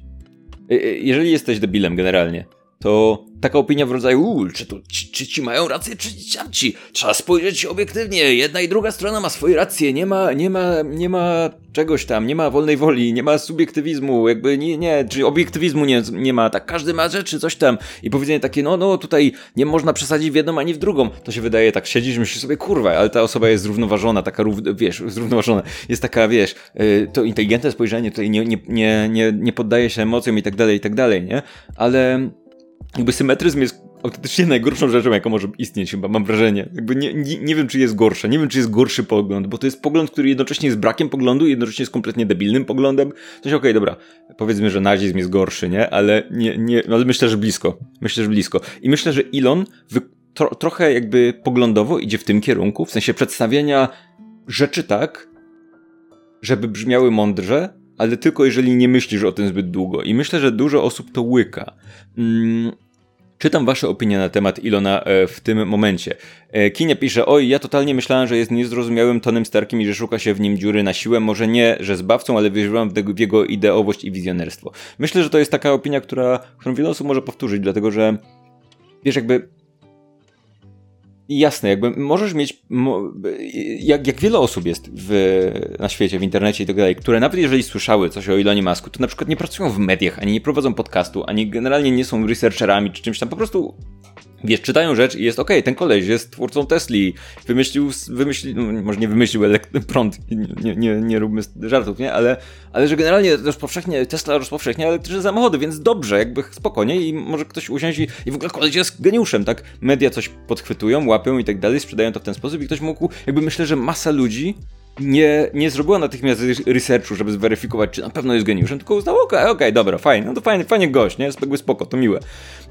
y, y, jeżeli jesteś debilem generalnie, to taka opinia w rodzaju, czy, to, czy, czy ci mają rację, czy ci Trzeba spojrzeć obiektywnie, jedna i druga strona ma swoje racje, nie ma, nie ma, nie ma czegoś tam, nie ma wolnej woli, nie ma subiektywizmu, jakby nie, nie, czy obiektywizmu nie, nie ma, tak każdy ma rzeczy, coś tam. I powiedzenie takie, no, no, tutaj nie można przesadzić w jedną ani w drugą, to się wydaje, tak siedzisz, myślisz sobie, kurwa, ale ta osoba jest zrównoważona, taka, wiesz, zrównoważona, jest taka, wiesz, y, to inteligentne spojrzenie, tutaj nie, nie, nie, nie, nie poddaje się emocjom i tak dalej, i tak dalej, nie? Ale jakby symetryzm jest autentycznie najgorszą rzeczą, jaka może istnieć chyba, mam wrażenie. Jakby nie, nie, nie wiem, czy jest gorsze, nie wiem, czy jest gorszy pogląd, bo to jest pogląd, który jednocześnie jest brakiem poglądu i jednocześnie jest kompletnie debilnym poglądem. Coś okej, okay, dobra, powiedzmy, że nazizm jest gorszy, nie? Ale nie, nie, ale myślę, że blisko. Myślę, że blisko. I myślę, że Elon wy, tro, trochę jakby poglądowo idzie w tym kierunku, w sensie przedstawienia rzeczy tak, żeby brzmiały mądrze, ale tylko jeżeli nie myślisz o tym zbyt długo. I myślę, że dużo osób to łyka. Mm, Czytam wasze opinie na temat Ilona e, w tym momencie. E, Kinia pisze, oj, ja totalnie myślałem, że jest niezrozumiałym tonem starkim i że szuka się w nim dziury na siłę. Może nie, że zbawcą, ale wierzyłam w jego ideowość i wizjonerstwo. Myślę, że to jest taka opinia, która, którą wiele osób może powtórzyć, dlatego że wiesz, jakby jasne, jakby możesz mieć, jak, jak wiele osób jest w, na świecie, w internecie i tak dalej, które nawet jeżeli słyszały coś o Elonie Masku, to na przykład nie pracują w mediach, ani nie prowadzą podcastu, ani generalnie nie są researcherami czy czymś tam, po prostu wiesz, czytają rzecz i jest okay, ten koleś jest twórcą Tesli, wymyślił, wymyślił no, może nie wymyślił prąd, nie, nie, nie róbmy żartów, nie, ale, ale że generalnie rozpowszechnia, Tesla rozpowszechnia elektryczne samochody, więc dobrze, jakby spokojnie i może ktoś usiąść i, i w ogóle koleś jest geniuszem, tak? Media coś podchwytują, łapią i tak dalej, sprzedają to w ten sposób i ktoś mógł, jakby myślę, że masa ludzi nie, nie zrobiła natychmiast researchu, żeby zweryfikować, czy na pewno jest geniuszem, tylko uznała, okej, okay, okay, dobra, fajnie, no to fajnie, fajnie gość, nie? Jakby spoko, to miłe.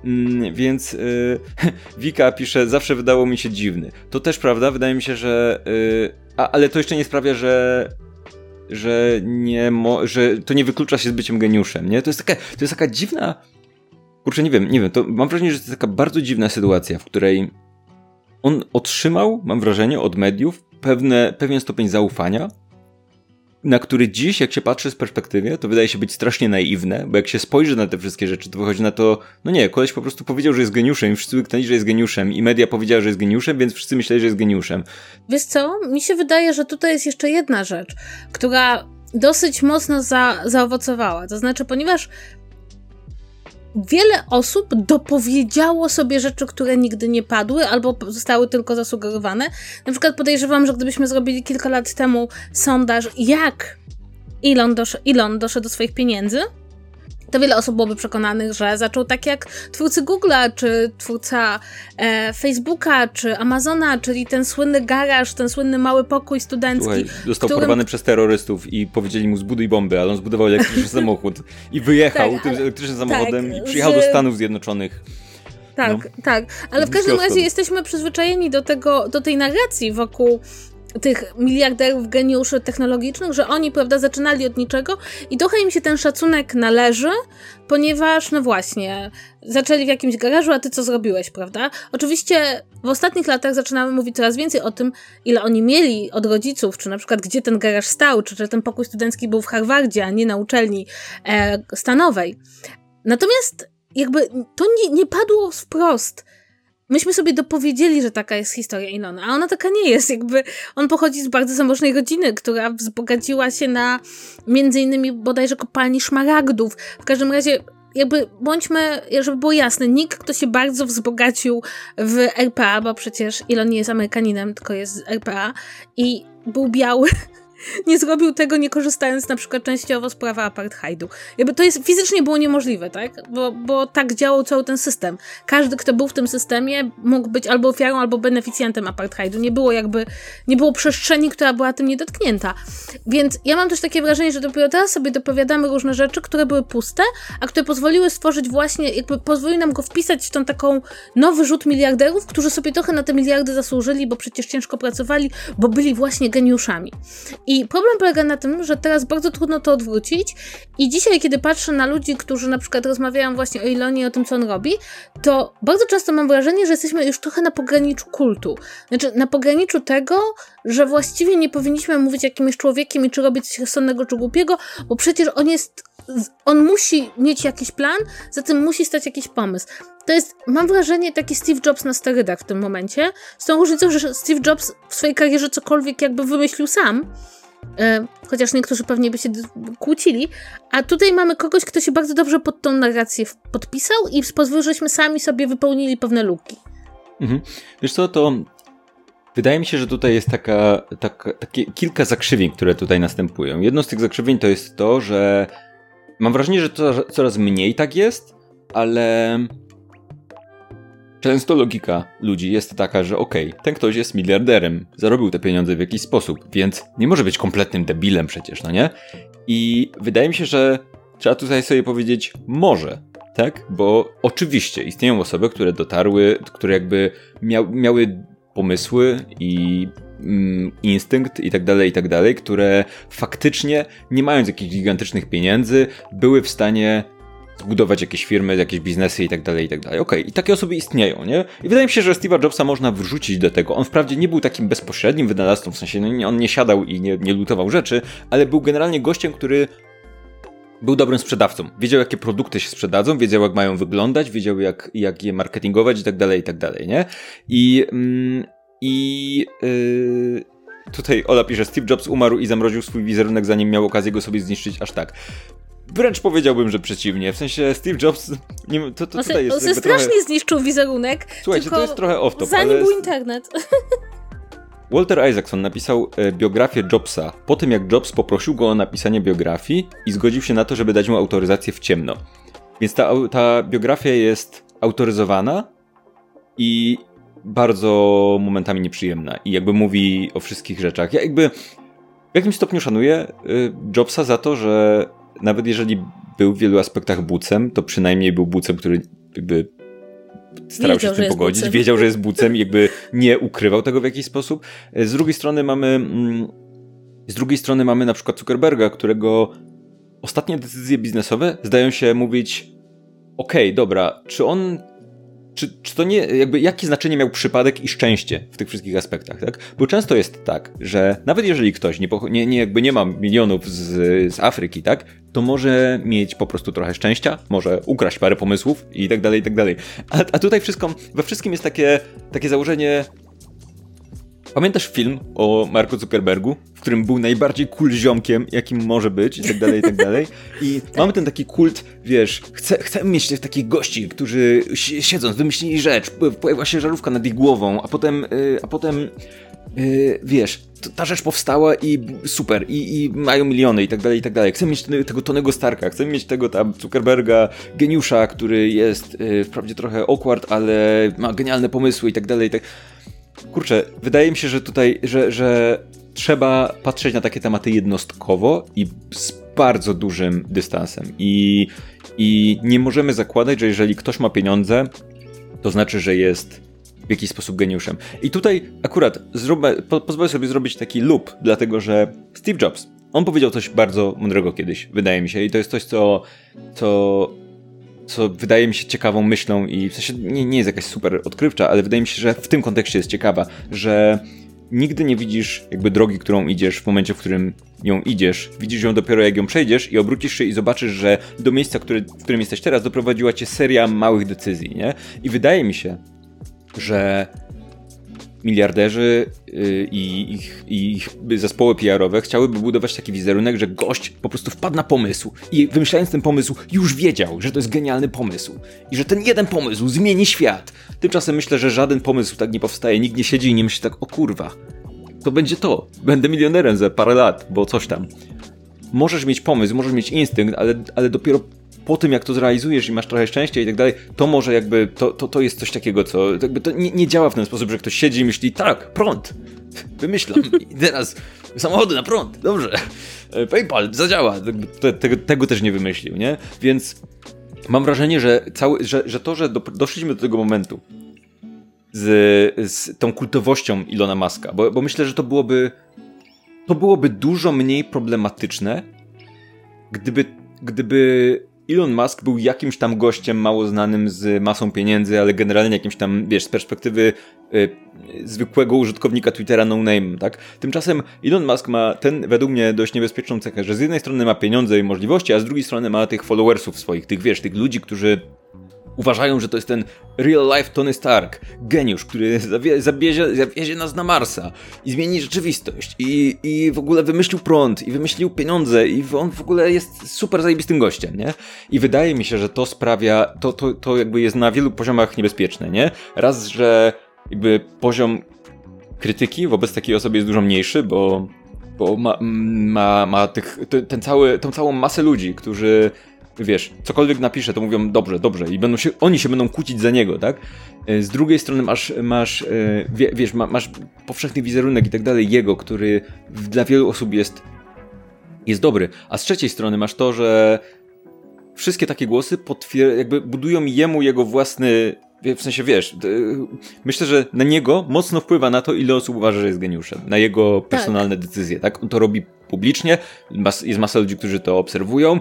Mm, więc yy, Wika pisze, zawsze wydało mi się dziwny. To też prawda, wydaje mi się, że... Yy, a, ale to jeszcze nie sprawia, że że nie mo- że to nie wyklucza się z byciem geniuszem, nie? To jest taka, to jest taka dziwna kurczę, nie wiem, nie wiem, to mam wrażenie, że to jest taka bardzo dziwna sytuacja, w której on otrzymał, mam wrażenie, od mediów pewne, pewien stopień zaufania, na który dziś, jak się patrzy z perspektywy, to wydaje się być strasznie naiwne, bo jak się spojrzy na te wszystkie rzeczy, to wychodzi na to, no nie, koleś po prostu powiedział, że jest geniuszem i wszyscy wyknęli, że jest geniuszem i media powiedziały, że jest geniuszem, więc wszyscy myśleli, że jest geniuszem. Wiesz co, mi się wydaje, że tutaj jest jeszcze jedna rzecz, która dosyć mocno za, zaowocowała. To znaczy, ponieważ wiele osób dopowiedziało sobie rzeczy, które nigdy nie padły albo zostały tylko zasugerowane. Na przykład podejrzewam, że gdybyśmy zrobili kilka lat temu sondaż, jak Elon, dosz Elon doszedł do swoich pieniędzy, to wiele osób byłoby przekonanych, że zaczął tak jak twórcy Google'a, czy twórca e, Facebooka, czy Amazona, czyli ten słynny garaż, ten słynny mały pokój studencki. Słuchaj, został którym... porwany przez terrorystów i powiedzieli mu zbuduj bombę, ale on zbudował elektryczny samochód i wyjechał tak, tym ale... elektrycznym samochodem tak, i przyjechał do Stanów Zjednoczonych. Tak, no. tak. Ale w każdym razie jesteśmy przyzwyczajeni do tego, do tej narracji wokół tych miliarderów, geniuszy technologicznych, że oni, prawda, zaczynali od niczego i trochę im się ten szacunek należy, ponieważ, no właśnie, zaczęli w jakimś garażu, a ty co zrobiłeś, prawda? Oczywiście w ostatnich latach zaczynamy mówić coraz więcej o tym, ile oni mieli od rodziców, czy na przykład gdzie ten garaż stał, czy że ten pokój studencki był w Harvardzie, a nie na uczelni e, stanowej. Natomiast jakby to nie, nie padło wprost myśmy sobie dopowiedzieli, że taka jest historia Ilona, a ona taka nie jest. Jakby on pochodzi z bardzo zamożnej rodziny, która wzbogaciła się na między innymi bodajże kopalni szmaragdów. W każdym razie jakby bądźmy, żeby było jasne, nikt, kto się bardzo wzbogacił w RPA, bo przecież Elon nie jest Amerykaninem, tylko jest z RPA i był biały, nie zrobił tego nie korzystając na przykład częściowo z prawa apartheidu. Jakby to jest fizycznie było niemożliwe, tak? Bo, bo tak działał cały ten system. Każdy, kto był w tym systemie, mógł być albo ofiarą, albo beneficjentem apartheidu. Nie było jakby, nie było przestrzeni, która była tym niedotknięta. Więc ja mam też takie wrażenie, że dopiero teraz sobie dopowiadamy różne rzeczy, które były puste, a które pozwoliły stworzyć właśnie, jakby pozwoliły nam go wpisać w tą taką nowy rzut miliarderów, którzy sobie trochę na te miliardy zasłużyli, bo przecież ciężko pracowali, bo byli właśnie geniuszami. I problem polega na tym, że teraz bardzo trudno to odwrócić i dzisiaj, kiedy patrzę na ludzi, którzy na przykład rozmawiają właśnie o Ilonie i o tym, co on robi, to bardzo często mam wrażenie, że jesteśmy już trochę na pograniczu kultu. Znaczy, na pograniczu tego, że właściwie nie powinniśmy mówić jakim jest człowiekiem i czy robić coś rozsądnego czy głupiego, bo przecież on jest on musi mieć jakiś plan, za tym musi stać jakiś pomysł. To jest, mam wrażenie, taki Steve Jobs na sterydach w tym momencie. Z tą różnicą, że Steve Jobs w swojej karierze cokolwiek jakby wymyślił sam. Chociaż niektórzy pewnie by się kłócili. A tutaj mamy kogoś, kto się bardzo dobrze pod tą narrację podpisał i pozwolił, żeśmy sami sobie wypełnili pewne luki. Mhm. Wiesz co, to Wydaje mi się, że tutaj jest taka, taka, takie kilka zakrzywień, które tutaj następują. Jedno z tych zakrzywień to jest to, że mam wrażenie, że coraz mniej tak jest, ale często logika ludzi jest taka, że okej, okay, ten ktoś jest miliarderem, zarobił te pieniądze w jakiś sposób, więc nie może być kompletnym debilem przecież, no nie? I wydaje mi się, że trzeba tutaj sobie powiedzieć może, tak? Bo oczywiście istnieją osoby, które dotarły, które jakby miał, miały pomysły i mm, instynkt i tak dalej, i tak dalej, które faktycznie, nie mając jakichś gigantycznych pieniędzy, były w stanie zbudować jakieś firmy, jakieś biznesy i tak dalej, i tak dalej. Okej, okay. i takie osoby istnieją, nie? I wydaje mi się, że Steve'a Jobsa można wrzucić do tego. On wprawdzie nie był takim bezpośrednim wynalazcą, w sensie no, on nie siadał i nie, nie lutował rzeczy, ale był generalnie gościem, który był dobrym sprzedawcą. Wiedział, jakie produkty się sprzedadzą, wiedział, jak mają wyglądać, wiedział, jak, jak je marketingować i tak dalej, i tak dalej, nie? I, mm, i yy, tutaj Ola pisze, Steve Jobs umarł i zamroził swój wizerunek, zanim miał okazję go sobie zniszczyć aż tak. Wręcz powiedziałbym, że przeciwnie. W sensie Steve Jobs. Nie, to, to tutaj jest. On strasznie trochę... zniszczył wizerunek. Słuchajcie, to jest trochę off-top. Zanim ale... był internet. Walter Isaacson napisał e, biografię Jobsa po tym, jak Jobs poprosił go o napisanie biografii i zgodził się na to, żeby dać mu autoryzację w ciemno. Więc ta, ta biografia jest autoryzowana i bardzo momentami nieprzyjemna. I jakby mówi o wszystkich rzeczach. Ja jakby w jakimś stopniu szanuję y, Jobsa za to, że nawet jeżeli był w wielu aspektach bucem, to przynajmniej był bucem, który jakby starał wiedział, się z tym pogodzić, bucem. wiedział, że jest bucem i jakby nie ukrywał tego w jakiś sposób. Z drugiej strony mamy mm, z drugiej strony mamy na przykład Zuckerberga, którego ostatnie decyzje biznesowe zdają się mówić okej, okay, dobra, czy on czy, czy to nie, jakby jakie znaczenie miał przypadek i szczęście w tych wszystkich aspektach, tak? Bo często jest tak, że nawet jeżeli ktoś nie, nie, nie jakby nie ma milionów z, z Afryki, tak? To może mieć po prostu trochę szczęścia, może ukraść parę pomysłów i tak dalej, i tak dalej. A, a tutaj wszystko, we wszystkim jest takie, takie założenie, Pamiętasz film o Marku Zuckerbergu, w którym był najbardziej cool ziomkiem, jakim może być i tak dalej, i tak dalej. I mamy ten taki kult, wiesz, chcę, chcemy mieć takich gości, którzy siedząc, wymyślili rzecz, pojawia się żarówka nad ich głową, a potem, yy, a potem Yy, wiesz, ta rzecz powstała i super, i, i, mają miliony i tak dalej, i tak dalej. Chcemy mieć tego Tonego Starka, chcemy mieć tego tam Zuckerberga, geniusza, który jest yy, wprawdzie trochę awkward, ale ma genialne pomysły i tak dalej, i tak kurczę, wydaje mi się, że tutaj, że, że trzeba patrzeć na takie tematy jednostkowo i z bardzo dużym dystansem. I, I nie możemy zakładać, że jeżeli ktoś ma pieniądze, to znaczy, że jest w jakiś sposób geniuszem. I tutaj akurat zróbmy, po, pozwolę sobie zrobić taki loop, dlatego że Steve Jobs, on powiedział coś bardzo mądrego kiedyś, wydaje mi się, i to jest coś, co, co co wydaje mi się ciekawą myślą i w sensie nie, nie jest jakaś super odkrywcza, ale wydaje mi się, że w tym kontekście jest ciekawa, że nigdy nie widzisz jakby drogi, którą idziesz w momencie, w którym ją idziesz. Widzisz ją dopiero jak ją przejdziesz i obrócisz się i zobaczysz, że do miejsca, w którym jesteś teraz, doprowadziła cię seria małych decyzji, nie? I wydaje mi się, że miliarderzy y, i ich, ich zespoły PR-owe chciałyby budować taki wizerunek, że gość po prostu wpadł na pomysł i wymyślając ten pomysł już wiedział, że to jest genialny pomysł i że ten jeden pomysł zmieni świat. Tymczasem myślę, że żaden pomysł tak nie powstaje, nikt nie siedzi i nie myśli tak, o kurwa, to będzie to, będę milionerem za parę lat, bo coś tam. Możesz mieć pomysł, możesz mieć instynkt, ale, ale dopiero po tym, jak to zrealizujesz i masz trochę szczęścia i tak dalej, to może jakby, to, to, to jest coś takiego, co jakby to nie, nie działa w ten sposób, że ktoś siedzi i myśli, tak, prąd, wymyślam i teraz samochody na prąd, dobrze, e, PayPal zadziała, tego, tego też nie wymyślił, nie? Więc mam wrażenie, że, cały, że, że to, że do, doszliśmy do tego momentu z, z tą kultowością Ilona Maska, bo, bo myślę, że to byłoby to byłoby dużo mniej problematyczne, gdyby, gdyby Elon Musk był jakimś tam gościem mało znanym z masą pieniędzy, ale generalnie jakimś tam, wiesz, z perspektywy y, zwykłego użytkownika Twittera no name, tak? Tymczasem Elon Musk ma ten, według mnie, dość niebezpieczną cechę, że z jednej strony ma pieniądze i możliwości, a z drugiej strony ma tych followersów swoich, tych, wiesz, tych ludzi, którzy uważają, że to jest ten real life Tony Stark, geniusz, który zawie, zabiezie, zawiezie nas na Marsa i zmieni rzeczywistość i, i w ogóle wymyślił prąd i wymyślił pieniądze i on w ogóle jest super zajebistym gościem, nie? I wydaje mi się, że to sprawia, to, to, to jakby jest na wielu poziomach niebezpieczne, nie? Raz, że jakby poziom krytyki wobec takiej osoby jest dużo mniejszy, bo, bo ma, ma, ma tych, ten cały, tą całą masę ludzi, którzy wiesz, cokolwiek napisze, to mówią dobrze, dobrze i będą się, oni się będą kłócić za niego, tak? E, z drugiej strony masz, masz e, wiesz, masz powszechny wizerunek i tak dalej jego, który dla wielu osób jest, jest dobry, a z trzeciej strony masz to, że wszystkie takie głosy jakby budują jemu jego własny w sensie wiesz, myślę, że na niego mocno wpływa na to, ile osób uważa, że jest geniuszem. Na jego tak. personalne tak. decyzje, tak? On to robi publicznie, jest masa ludzi, którzy to obserwują.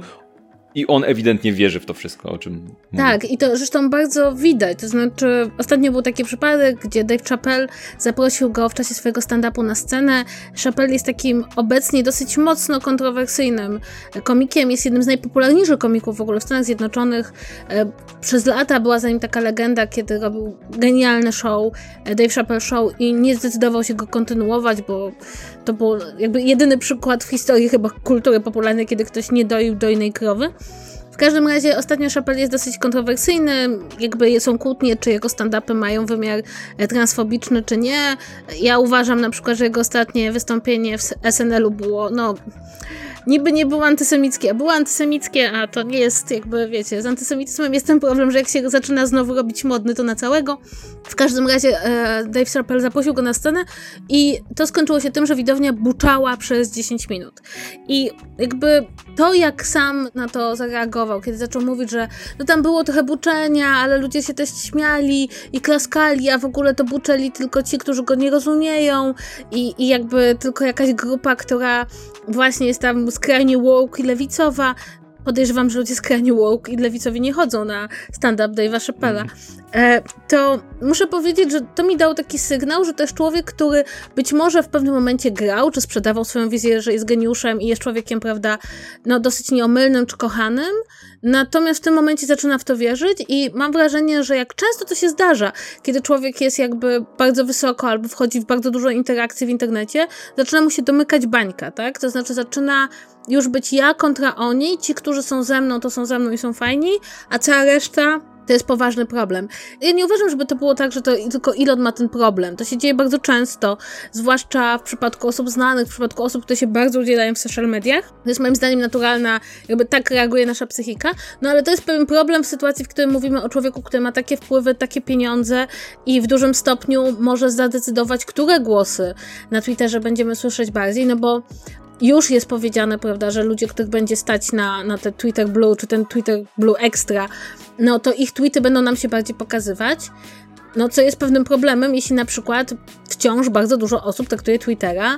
I on ewidentnie wierzy w to wszystko, o czym Tak, mówię. i to zresztą bardzo widać. To znaczy, ostatnio był taki przypadek, gdzie Dave Chappelle zaprosił go w czasie swojego stand-upu na scenę. Chappelle jest takim obecnie dosyć mocno kontrowersyjnym komikiem. Jest jednym z najpopularniejszych komików w ogóle w Stanach Zjednoczonych. E, przez lata była za nim taka legenda, kiedy robił genialne show, e, Dave Chappelle Show i nie zdecydował się go kontynuować, bo to był jakby jedyny przykład w historii chyba kultury popularnej, kiedy ktoś nie doił dojnej krowy. W każdym razie ostatnio Chappelle jest dosyć kontrowersyjny, jakby są kłótnie, czy jego stand-upy mają wymiar transfobiczny, czy nie. Ja uważam na przykład, że jego ostatnie wystąpienie w SNL-u było, no niby nie było antysemickie, a było antysemickie, a to nie jest jakby, wiecie, z antysemityzmem jest ten problem, że jak się zaczyna znowu robić modny, to na całego. W każdym razie e, Dave Chappelle zaprosił go na scenę i to skończyło się tym, że widownia buczała przez 10 minut. I jakby to, jak sam na to zareagował, kiedy zaczął mówić, że no tam było trochę buczenia, ale ludzie się też śmiali i klaskali, a w ogóle to buczeli tylko ci, którzy go nie rozumieją i, i jakby tylko jakaś grupa, która właśnie jest tam skrajnie woke i lewicowa. Podejrzewam, że ludzie skrajnie woke i lewicowi nie chodzą na stand-up Dave'a Chappella. Mm. E, to muszę powiedzieć, że to mi dało taki sygnał, że to jest człowiek, który być może w pewnym momencie grał, czy sprzedawał swoją wizję, że jest geniuszem i jest człowiekiem, prawda, no dosyć nieomylnym czy kochanym, natomiast w tym momencie zaczyna w to wierzyć i mam wrażenie, że jak często to się zdarza, kiedy człowiek jest jakby bardzo wysoko albo wchodzi w bardzo dużo interakcji w internecie, zaczyna mu się domykać bańka, tak? To znaczy zaczyna już być ja kontra oni, ci, którzy są ze mną, to są ze mną i są fajni, a cała reszta to jest poważny problem. Ja nie uważam, żeby to było tak, że to tylko Elon ma ten problem. To się dzieje bardzo często, zwłaszcza w przypadku osób znanych, w przypadku osób, które się bardzo udzielają w social mediach. To jest moim zdaniem naturalna, jakby tak reaguje nasza psychika. No ale to jest pewien problem w sytuacji, w której mówimy o człowieku, który ma takie wpływy, takie pieniądze i w dużym stopniu może zadecydować, które głosy na Twitterze będziemy słyszeć bardziej, no bo już jest powiedziane, prawda, że ludzie, których będzie stać na, na te Twitter Blue czy ten Twitter Blue Extra, no to ich tweety będą nam się bardziej pokazywać. No, co jest pewnym problemem, jeśli na przykład wciąż bardzo dużo osób traktuje Twittera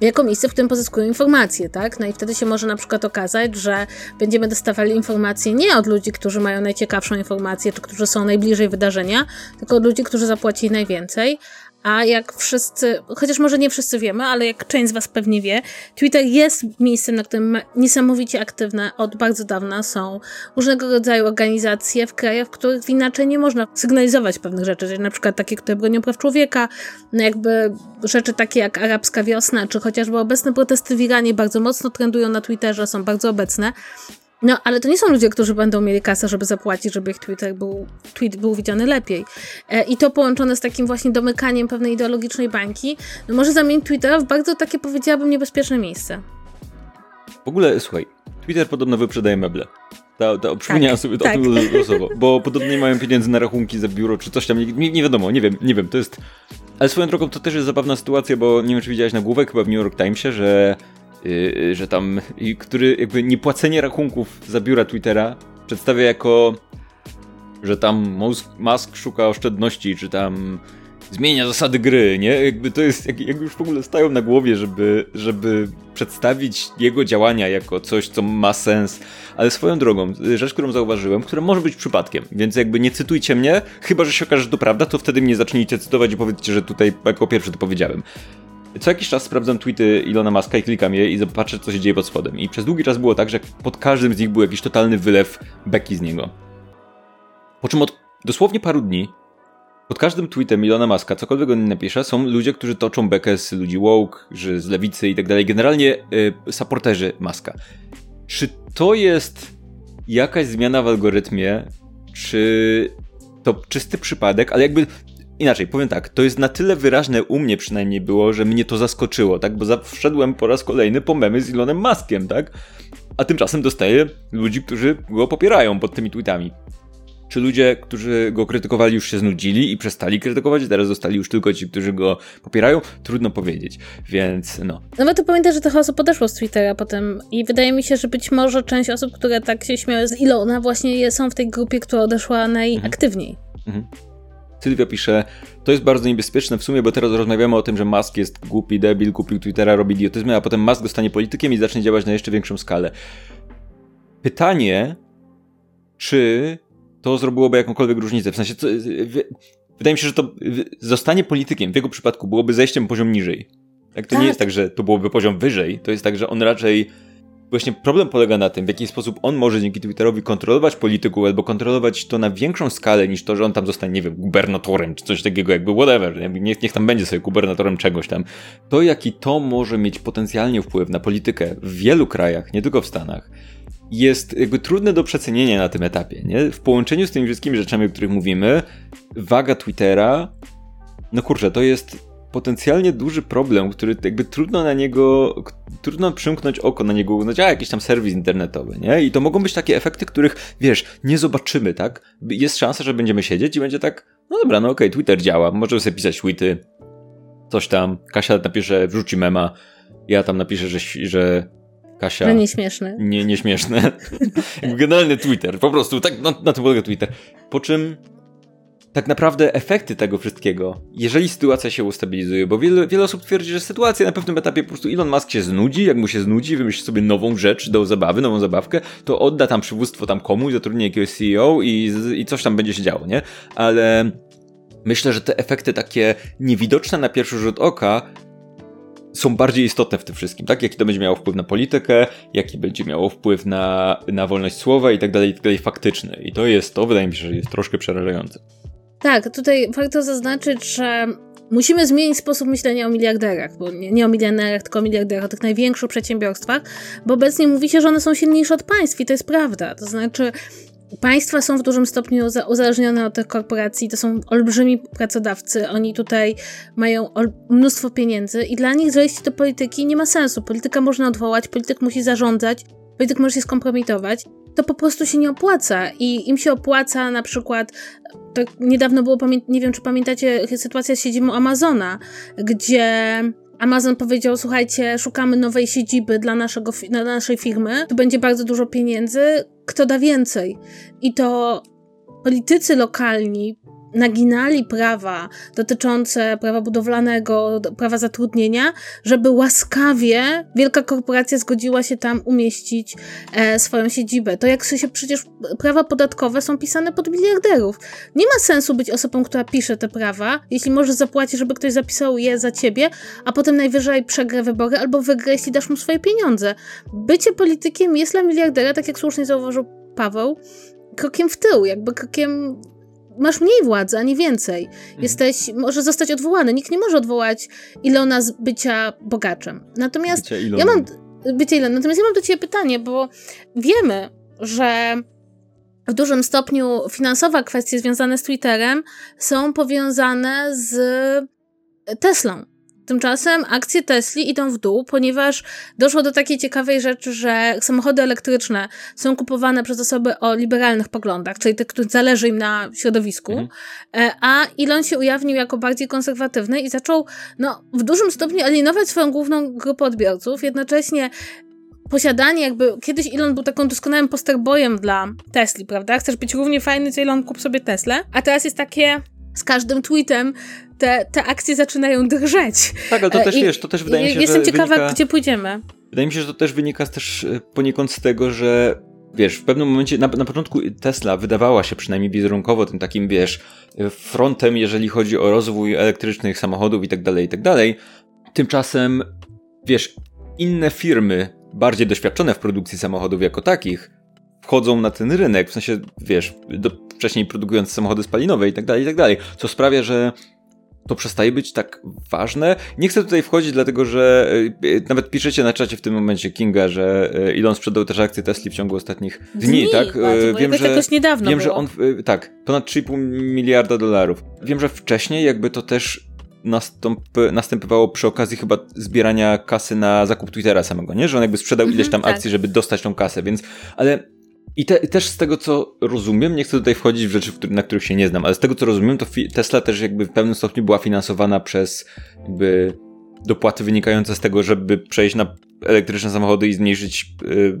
jako miejsce, w którym pozyskują informacje, tak? No i wtedy się może na przykład okazać, że będziemy dostawali informacje nie od ludzi, którzy mają najciekawszą informację, czy którzy są najbliżej wydarzenia, tylko od ludzi, którzy zapłacili najwięcej, a jak wszyscy, chociaż może nie wszyscy wiemy, ale jak część z Was pewnie wie, Twitter jest miejscem, na którym niesamowicie aktywne od bardzo dawna są różnego rodzaju organizacje w krajach, w których inaczej nie można sygnalizować pewnych rzeczy, czyli na przykład takie, które bronią praw człowieka, no jakby rzeczy takie jak arabska wiosna, czy chociażby obecne protesty w Iranie bardzo mocno trendują na Twitterze, są bardzo obecne. No, ale to nie są ludzie, którzy będą mieli kasę, żeby zapłacić, żeby ich Twitter był, tweet był widziany lepiej. E, I to połączone z takim właśnie domykaniem pewnej ideologicznej bańki, no może zamienić Twittera w bardzo takie, powiedziałabym, niebezpieczne miejsce. W ogóle, słuchaj, Twitter podobno wyprzedaje meble. Ta, ta, przypomniałem tak, sobie to tak. losowo, bo podobno nie mają pieniędzy na rachunki za biuro, czy coś tam, nie, nie wiadomo, nie wiem, nie wiem, to jest... Ale swoją drogą to też jest zabawna sytuacja, bo nie wiem, czy widziałeś nagłówek chyba w New York Timesie, że że tam, który jakby niepłacenie rachunków za biura Twittera przedstawia jako, że tam Musk szuka oszczędności, czy tam zmienia zasady gry, nie? Jakby to jest, jak, jak, już w ogóle stają na głowie, żeby, żeby przedstawić jego działania jako coś, co ma sens. Ale swoją drogą, rzecz, którą zauważyłem, która może być przypadkiem, więc jakby nie cytujcie mnie, chyba, że się okaże, że to prawda, to wtedy mnie zacznijcie cytować i powiedzcie, że tutaj jako pierwszy to powiedziałem. Co jakiś czas sprawdzam tweety Ilona Maska i klikam je i zobaczę, co się dzieje pod spodem. I przez długi czas było tak, że pod każdym z nich był jakiś totalny wylew beki z niego. Po czym od dosłownie paru dni pod każdym tweetem Ilona Maska, cokolwiek on napisze, są ludzie, którzy toczą bekę z ludzi woke, że z lewicy i tak dalej. Generalnie y, supporterzy Maska. Czy to jest jakaś zmiana w algorytmie, czy to czysty przypadek, ale jakby inaczej, powiem tak, to jest na tyle wyraźne u mnie przynajmniej było, że mnie to zaskoczyło, tak, bo wszedłem po raz kolejny po memy z Elonem Maskiem, tak, a tymczasem dostaję ludzi, którzy go popierają pod tymi tweetami. Czy ludzie, którzy go krytykowali, już się znudzili i przestali krytykować, teraz zostali już tylko ci, którzy go popierają? Trudno powiedzieć, więc no. No to pamiętaj, że trochę osób podeszło z Twittera potem i wydaje mi się, że być może część osób, które tak się śmiały z Ilona, właśnie są w tej grupie, która odeszła najaktywniej. Mhm. Sylwia pisze, to jest bardzo niebezpieczne w sumie, bo teraz rozmawiamy o tym, że Musk jest głupi, debil, kupił Twittera, robi idiotyzmy, a potem Musk zostanie politykiem i zacznie działać na jeszcze większą skalę. Pytanie, czy to zrobiłoby jakąkolwiek różnicę. W sensie, co, wydaje mi się, że to zostanie politykiem w jego przypadku byłoby zejściem poziom niżej. Tak, to tak. nie jest tak, że to byłoby poziom wyżej, to jest tak, że on raczej Właśnie problem polega na tym, w jaki sposób on może dzięki Twitterowi kontrolować polityków albo kontrolować to na większą skalę niż to, że on tam zostanie, nie wiem, gubernatorem czy coś takiego, jakby whatever. Niech, niech tam będzie sobie gubernatorem czegoś tam. To, jaki to może mieć potencjalnie wpływ na politykę w wielu krajach, nie tylko w Stanach, jest jakby trudne do przecenienia na tym etapie. Nie? W połączeniu z tymi wszystkimi rzeczami, o których mówimy, waga Twittera, no kurczę, to jest potencjalnie duży problem, który jakby trudno na niego, trudno przymknąć oko na niego, uznać, a jakiś tam serwis internetowy, nie? I to mogą być takie efekty, których, wiesz, nie zobaczymy, tak? Jest szansa, że będziemy siedzieć i będzie tak, no dobra, no okej, okay, Twitter działa, możemy sobie pisać tweety, coś tam, Kasia napisze, wrzuci mema, ja tam napiszę, że, że Kasia. No nieśmieszne. Nie, nieśmieszne. Generalny Twitter, po prostu, tak na, na tym polega Twitter. Po czym tak naprawdę efekty tego wszystkiego, jeżeli sytuacja się ustabilizuje, bo wiele, wiele osób twierdzi, że sytuacja na pewnym etapie po prostu Elon Musk się znudzi, jak mu się znudzi, wymyśli sobie nową rzecz do zabawy, nową zabawkę, to odda tam przywództwo tam komuś, zatrudni jakiegoś CEO i, i coś tam będzie się działo, nie? Ale myślę, że te efekty takie niewidoczne na pierwszy rzut oka są bardziej istotne w tym wszystkim, tak? Jaki to będzie miało wpływ na politykę, jaki będzie miało wpływ na, na wolność słowa i tak dalej, i tak dalej faktyczny. I to jest to, wydaje mi się, że jest troszkę przerażające. Tak, tutaj warto zaznaczyć, że musimy zmienić sposób myślenia o miliarderach, bo nie, nie o milionerach, tylko o miliarderach, o tych największych przedsiębiorstwach, bo obecnie mówi się, że one są silniejsze od państw i to jest prawda. To znaczy, Państwa są w dużym stopniu uzależnione od tych korporacji, to są olbrzymi pracodawcy, oni tutaj mają mnóstwo pieniędzy i dla nich zejście do polityki nie ma sensu. Polityka można odwołać, polityk musi zarządzać, polityk może się skompromitować. To po prostu się nie opłaca i im się opłaca na przykład, niedawno było, nie wiem czy pamiętacie, sytuacja z siedzibą Amazona, gdzie Amazon powiedział: Słuchajcie, szukamy nowej siedziby dla, naszego, dla naszej firmy, tu będzie bardzo dużo pieniędzy, kto da więcej? I to politycy lokalni naginali prawa dotyczące prawa budowlanego, prawa zatrudnienia, żeby łaskawie wielka korporacja zgodziła się tam umieścić e, swoją siedzibę. To jak się przecież prawa podatkowe są pisane pod miliarderów. Nie ma sensu być osobą, która pisze te prawa, jeśli możesz zapłacić, żeby ktoś zapisał je za ciebie, a potem najwyżej przegra wybory albo wygra, jeśli dasz mu swoje pieniądze. Bycie politykiem jest dla miliardera, tak jak słusznie zauważył Paweł, krokiem w tył, jakby krokiem masz mniej władzy, a nie więcej. Mhm. Jesteś, może zostać odwołany. Nikt nie może odwołać Ilona z bycia bogaczem. Natomiast ja mam bycie Ilona. Natomiast ja mam do ciebie pytanie, bo wiemy, że w dużym stopniu finansowe kwestie związane z Twitterem są powiązane z Teslą. Tymczasem akcje Tesli idą w dół, ponieważ doszło do takiej ciekawej rzeczy, że samochody elektryczne są kupowane przez osoby o liberalnych poglądach, czyli te, których zależy im na środowisku, mhm. E, a Elon się ujawnił jako bardziej konserwatywny i zaczął no, w dużym stopniu alienować swoją główną grupę odbiorców, jednocześnie posiadanie jakby, kiedyś Elon był taką doskonałym posterbojem dla Tesli, prawda? Chcesz być równie fajny, co Elon, kup sobie Teslę, a teraz jest takie z każdym tweetem te, te akcje zaczynają drżeć. Tak, ale to też, I, wiesz, to też wydaje mi się, Jestem że ciekawa, wynika, gdzie pójdziemy. Wydaje mi się, że to też wynika też e, poniekąd z tego, że wiesz, w pewnym momencie, na, na początku Tesla wydawała się przynajmniej wizerunkowo tym takim, wiesz, frontem, jeżeli chodzi o rozwój elektrycznych samochodów i tak dalej, i tak dalej. Tymczasem, wiesz, inne firmy, bardziej doświadczone w produkcji samochodów jako takich, wchodzą na ten rynek, w sensie, wiesz, do, wcześniej produkując samochody spalinowe i tak dalej, i tak dalej. Co sprawia, że to przestaje być tak ważne. Nie chcę tutaj wchodzić, dlatego że e, nawet piszecie na czacie w tym momencie Kinga, że e, Elon sprzedał też akcje Tesla w ciągu ostatnich dni, Dni, tak? bardzo, jakoś jakoś niedawno wiem, że było. on, e, tak, ponad 3,5 miliarda dolarów. Wiem, że wcześniej jakby to też nastąp, następowało przy okazji chyba zbierania kasy na zakup Twittera samego, nie? Że on jakby sprzedał ileś tam Mhm, akcji, tak. żeby dostać tą kasę, więc, ale i, te, też z tego, co rozumiem, nie chcę tutaj wchodzić w rzeczy, na których się nie znam, ale z tego, co rozumiem, to Tesla też jakby w pewnym stopniu była finansowana przez jakby dopłaty wynikające z tego, żeby przejść na elektryczne samochody i zmniejszyć, yy,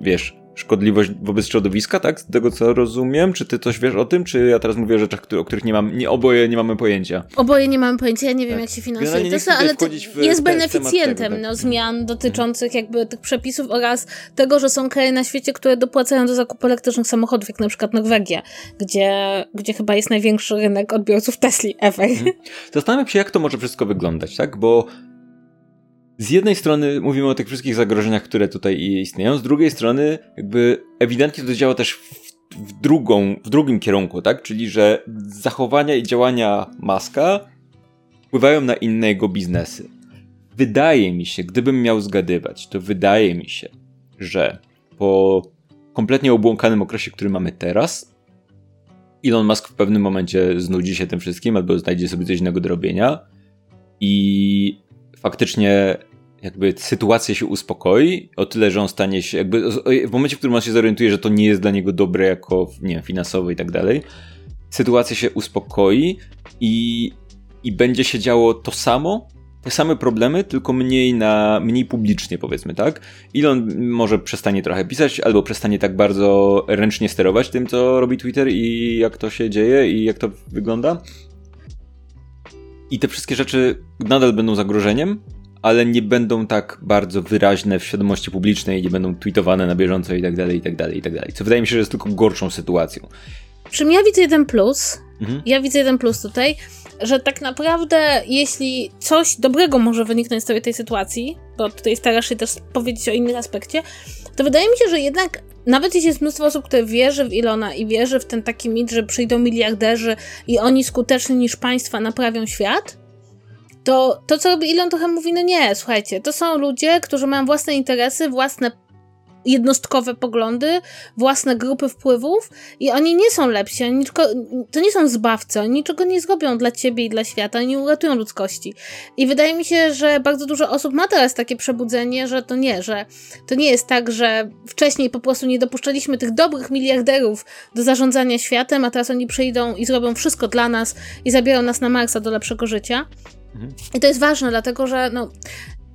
wiesz, szkodliwość wobec środowiska, tak? Z tego, co rozumiem. Czy ty coś wiesz o tym, czy ja teraz mówię o rzeczach, o których nie mam, nie, oboje nie mamy pojęcia? Oboje nie mamy pojęcia, ja nie wiem Tak. jak się finansuje Tesla, ale w jest beneficjentem tego, tak. no, zmian dotyczących jakby tych przepisów oraz tego, że są kraje na świecie, które dopłacają do zakupu elektrycznych samochodów, jak na przykład Norwegia, gdzie, gdzie chyba jest największy rynek odbiorców Tesli ever. Mhm. Zastanawiam się, jak to może wszystko wyglądać, tak? Bo z jednej strony mówimy o tych wszystkich zagrożeniach, które tutaj istnieją, z drugiej strony jakby ewidentnie to działa też w, w, drugą, w drugim kierunku, tak? Czyli, że zachowania i działania Maska wpływają na inne jego biznesy. Wydaje mi się, gdybym miał zgadywać, to wydaje mi się, że po kompletnie obłąkanym okresie, który mamy teraz, Elon Musk w pewnym momencie znudzi się tym wszystkim, albo znajdzie sobie coś innego do robienia i faktycznie jakby sytuacja się uspokoi, o tyle, że on stanie się jakby w momencie, w którym on się zorientuje, że to nie jest dla niego dobre jako, nie wiem, finansowo i tak dalej, sytuacja się uspokoi i, i będzie się działo to samo, te same problemy, tylko mniej na, mniej publicznie powiedzmy, tak? Elon może przestanie trochę pisać, albo przestanie tak bardzo ręcznie sterować tym, co robi Twitter i jak to się dzieje i jak to wygląda. I te wszystkie rzeczy nadal będą zagrożeniem, ale nie będą tak bardzo wyraźne w świadomości publicznej, nie będą tweetowane na bieżąco i tak dalej, i tak dalej, i tak dalej. Co wydaje mi się, że jest tylko gorszą sytuacją. Przy czym ja widzę jeden plus, Mhm. ja widzę jeden plus tutaj, że tak naprawdę jeśli coś dobrego może wyniknąć z całej tej sytuacji, bo tutaj starasz się też powiedzieć o innym aspekcie, to wydaje mi się, że jednak nawet jeśli jest mnóstwo osób, które wierzy w Ilona i wierzy w ten taki mit, że przyjdą miliarderzy i oni skuteczniej niż państwa naprawią świat, to to, co robi Elon, trochę mówi, no nie, słuchajcie, to są ludzie, którzy mają własne interesy, własne jednostkowe poglądy, własne grupy wpływów i oni nie są lepsi, oni tylko, to nie są zbawcy, oni niczego nie zrobią dla ciebie i dla świata, oni uratują ludzkości. I wydaje mi się, że bardzo dużo osób ma teraz takie przebudzenie, że to nie, że to nie jest tak, że wcześniej po prostu nie dopuszczaliśmy tych dobrych miliarderów do zarządzania światem, a teraz oni przyjdą i zrobią wszystko dla nas i zabiorą nas na Marsa do lepszego życia. Mhm. I to jest ważne, dlatego że no,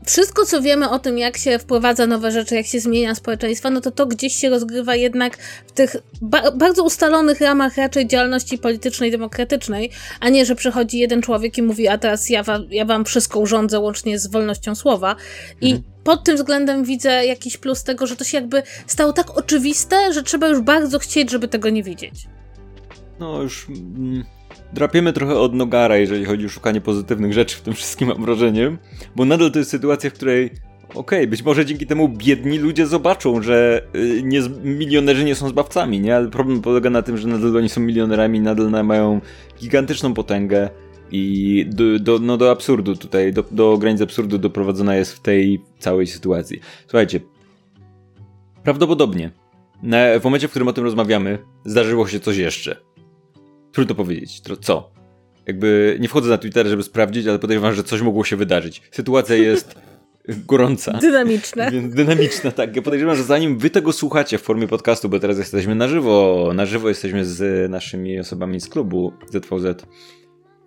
wszystko, co wiemy o tym, jak się wprowadza nowe rzeczy, jak się zmienia społeczeństwa, no to to gdzieś się rozgrywa jednak w tych ba bardzo ustalonych ramach raczej działalności politycznej, demokratycznej, a nie, że przychodzi jeden człowiek i mówi, a teraz ja, wa ja wam wszystko urządzę łącznie z wolnością słowa. I Mhm. pod tym względem widzę jakiś plus tego, że to się jakby stało tak oczywiste, że trzeba już bardzo chcieć, żeby tego nie widzieć. No już mm, drapiemy trochę od nogara, jeżeli chodzi o szukanie pozytywnych rzeczy w tym wszystkim, mam wrażenie. Bo nadal to jest sytuacja, w której okej, być może dzięki temu biedni ludzie zobaczą, że y, nie, milionerzy nie są zbawcami, nie? Ale problem polega na tym, że nadal oni są milionerami, nadal na- mają gigantyczną potęgę i do, do, no do absurdu tutaj, do, do granic absurdu doprowadzona jest w tej całej sytuacji. Słuchajcie, prawdopodobnie w momencie, w którym o tym rozmawiamy, zdarzyło się coś jeszcze. Trudno powiedzieć, co. Jakby nie wchodzę na Twitter, żeby sprawdzić, ale podejrzewam, że coś mogło się wydarzyć. Sytuacja jest gorąca. Dynamiczne. Więc dynamiczna, tak. Ja podejrzewam, że zanim wy tego słuchacie w formie podcastu, bo teraz jesteśmy na żywo, na żywo jesteśmy z naszymi osobami z klubu ZVZ,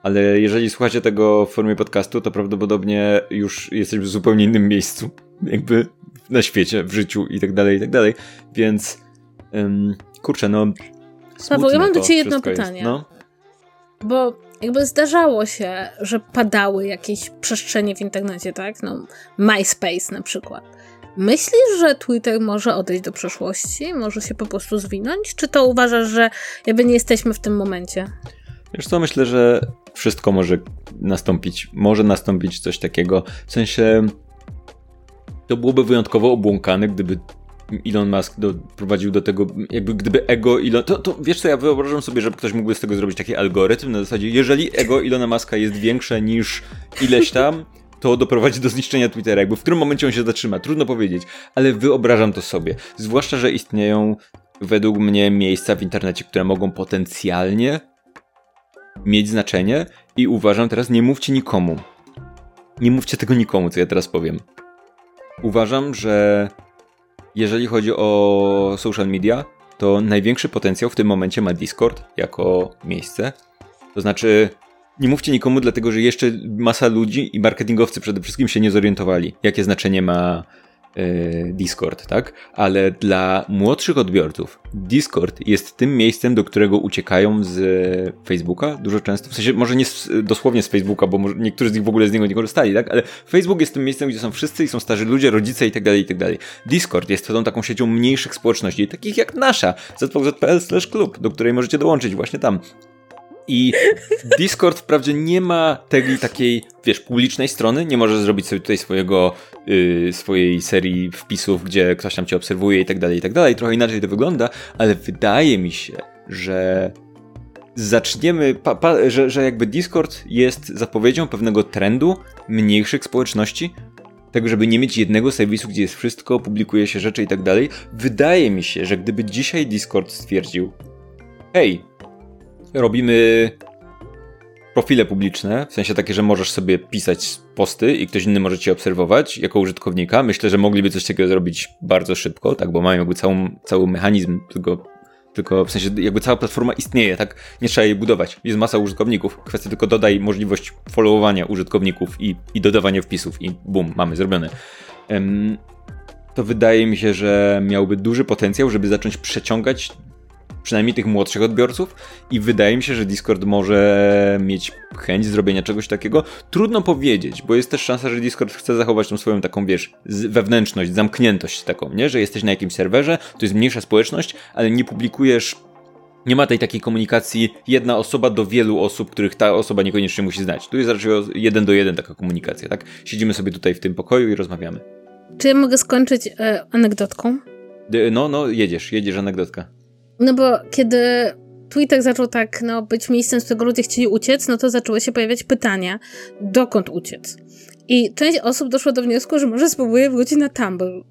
ale jeżeli słuchacie tego w formie podcastu, to prawdopodobnie już jesteśmy w zupełnie innym miejscu, jakby na świecie, w życiu i tak dalej, i tak dalej. Więc, ym, kurczę, no. Paweł, ja mam do ciebie jedno wszystko jest. pytanie. No. Bo jakby zdarzało się, że padały jakieś przestrzenie w internecie, tak? No, MySpace na przykład. Myślisz, że Twitter może odejść do przeszłości? Może się po prostu zwinąć? Czy to uważasz, że jakby nie jesteśmy w tym momencie? Wiesz co, myślę, że wszystko może nastąpić. Może nastąpić coś takiego. W sensie to byłoby wyjątkowo obłąkane, gdyby Elon Musk doprowadził do tego, jakby gdyby ego Elon... To, to wiesz co, ja wyobrażam sobie, że ktoś mógłby z tego zrobić taki algorytm na zasadzie, jeżeli ego Elona Muska jest większe niż ileś tam, to doprowadzi do zniszczenia Twittera. Jakby w którym momencie on się zatrzyma, trudno powiedzieć, ale wyobrażam to sobie. Zwłaszcza, że istnieją według mnie miejsca w internecie, które mogą potencjalnie mieć znaczenie i uważam teraz, nie mówcie nikomu. Nie mówcie tego nikomu, co ja teraz powiem. Uważam, że jeżeli chodzi o social media, to największy potencjał w tym momencie ma Discord jako miejsce. To znaczy, nie mówcie nikomu, dlatego że jeszcze masa ludzi i marketingowcy przede wszystkim się nie zorientowali, jakie znaczenie ma Discord, tak? Ale dla młodszych odbiorców Discord jest tym miejscem, do którego uciekają z Facebooka dużo często. W sensie, może nie z, dosłownie z Facebooka, bo może niektórzy z nich w ogóle z niego nie korzystali, tak? Ale Facebook jest tym miejscem, gdzie są wszyscy i są starzy ludzie, rodzice i tak dalej, i tak dalej. Discord jest tą taką siecią mniejszych społeczności, takich jak nasza, zpl klub, do której możecie dołączyć właśnie tam. I Discord wprawdzie nie ma tej takiej, wiesz, publicznej strony, nie możesz zrobić sobie tutaj swojego, yy, swojej serii wpisów, gdzie ktoś tam cię obserwuje i tak dalej, i tak dalej. Trochę inaczej to wygląda, ale wydaje mi się, że zaczniemy, pa, pa, że, że jakby Discord jest zapowiedzią pewnego trendu mniejszych społeczności, tak żeby nie mieć jednego serwisu, gdzie jest wszystko, publikuje się rzeczy i tak dalej. Wydaje mi się, że gdyby dzisiaj Discord stwierdził, hej, robimy profile publiczne, w sensie takie, że możesz sobie pisać posty i ktoś inny może cię obserwować jako użytkownika. Myślę, że mogliby coś takiego zrobić bardzo szybko, tak, bo mają jakby całą, cały mechanizm, tylko, tylko w sensie jakby cała platforma istnieje, tak, nie trzeba jej budować. Jest masa użytkowników, kwestia tylko dodaj możliwość followowania użytkowników i, i dodawania wpisów i bum, mamy zrobione. Um, to wydaje mi się, że miałby duży potencjał, żeby zacząć przeciągać przynajmniej tych młodszych odbiorców i wydaje mi się, że Discord może mieć chęć zrobienia czegoś takiego. Trudno powiedzieć, bo jest też szansa, że Discord chce zachować tą swoją taką, wiesz, wewnętrzność, zamkniętość taką, nie? Że jesteś na jakimś serwerze, to jest mniejsza społeczność, ale nie publikujesz nie ma tej takiej komunikacji jedna osoba do wielu osób, których ta osoba niekoniecznie musi znać. Tu jest raczej jeden do jeden taka komunikacja, tak? Siedzimy sobie tutaj w tym pokoju i rozmawiamy. Czy ja mogę skończyć e, anegdotką? No, no, jedziesz, jedziesz anegdotka. No bo kiedy Twitter zaczął tak no, być miejscem, z którego ludzie chcieli uciec, no to zaczęły się pojawiać pytania, dokąd uciec. I część osób doszła do wniosku, że może spróbuje wrócić na Tumblr.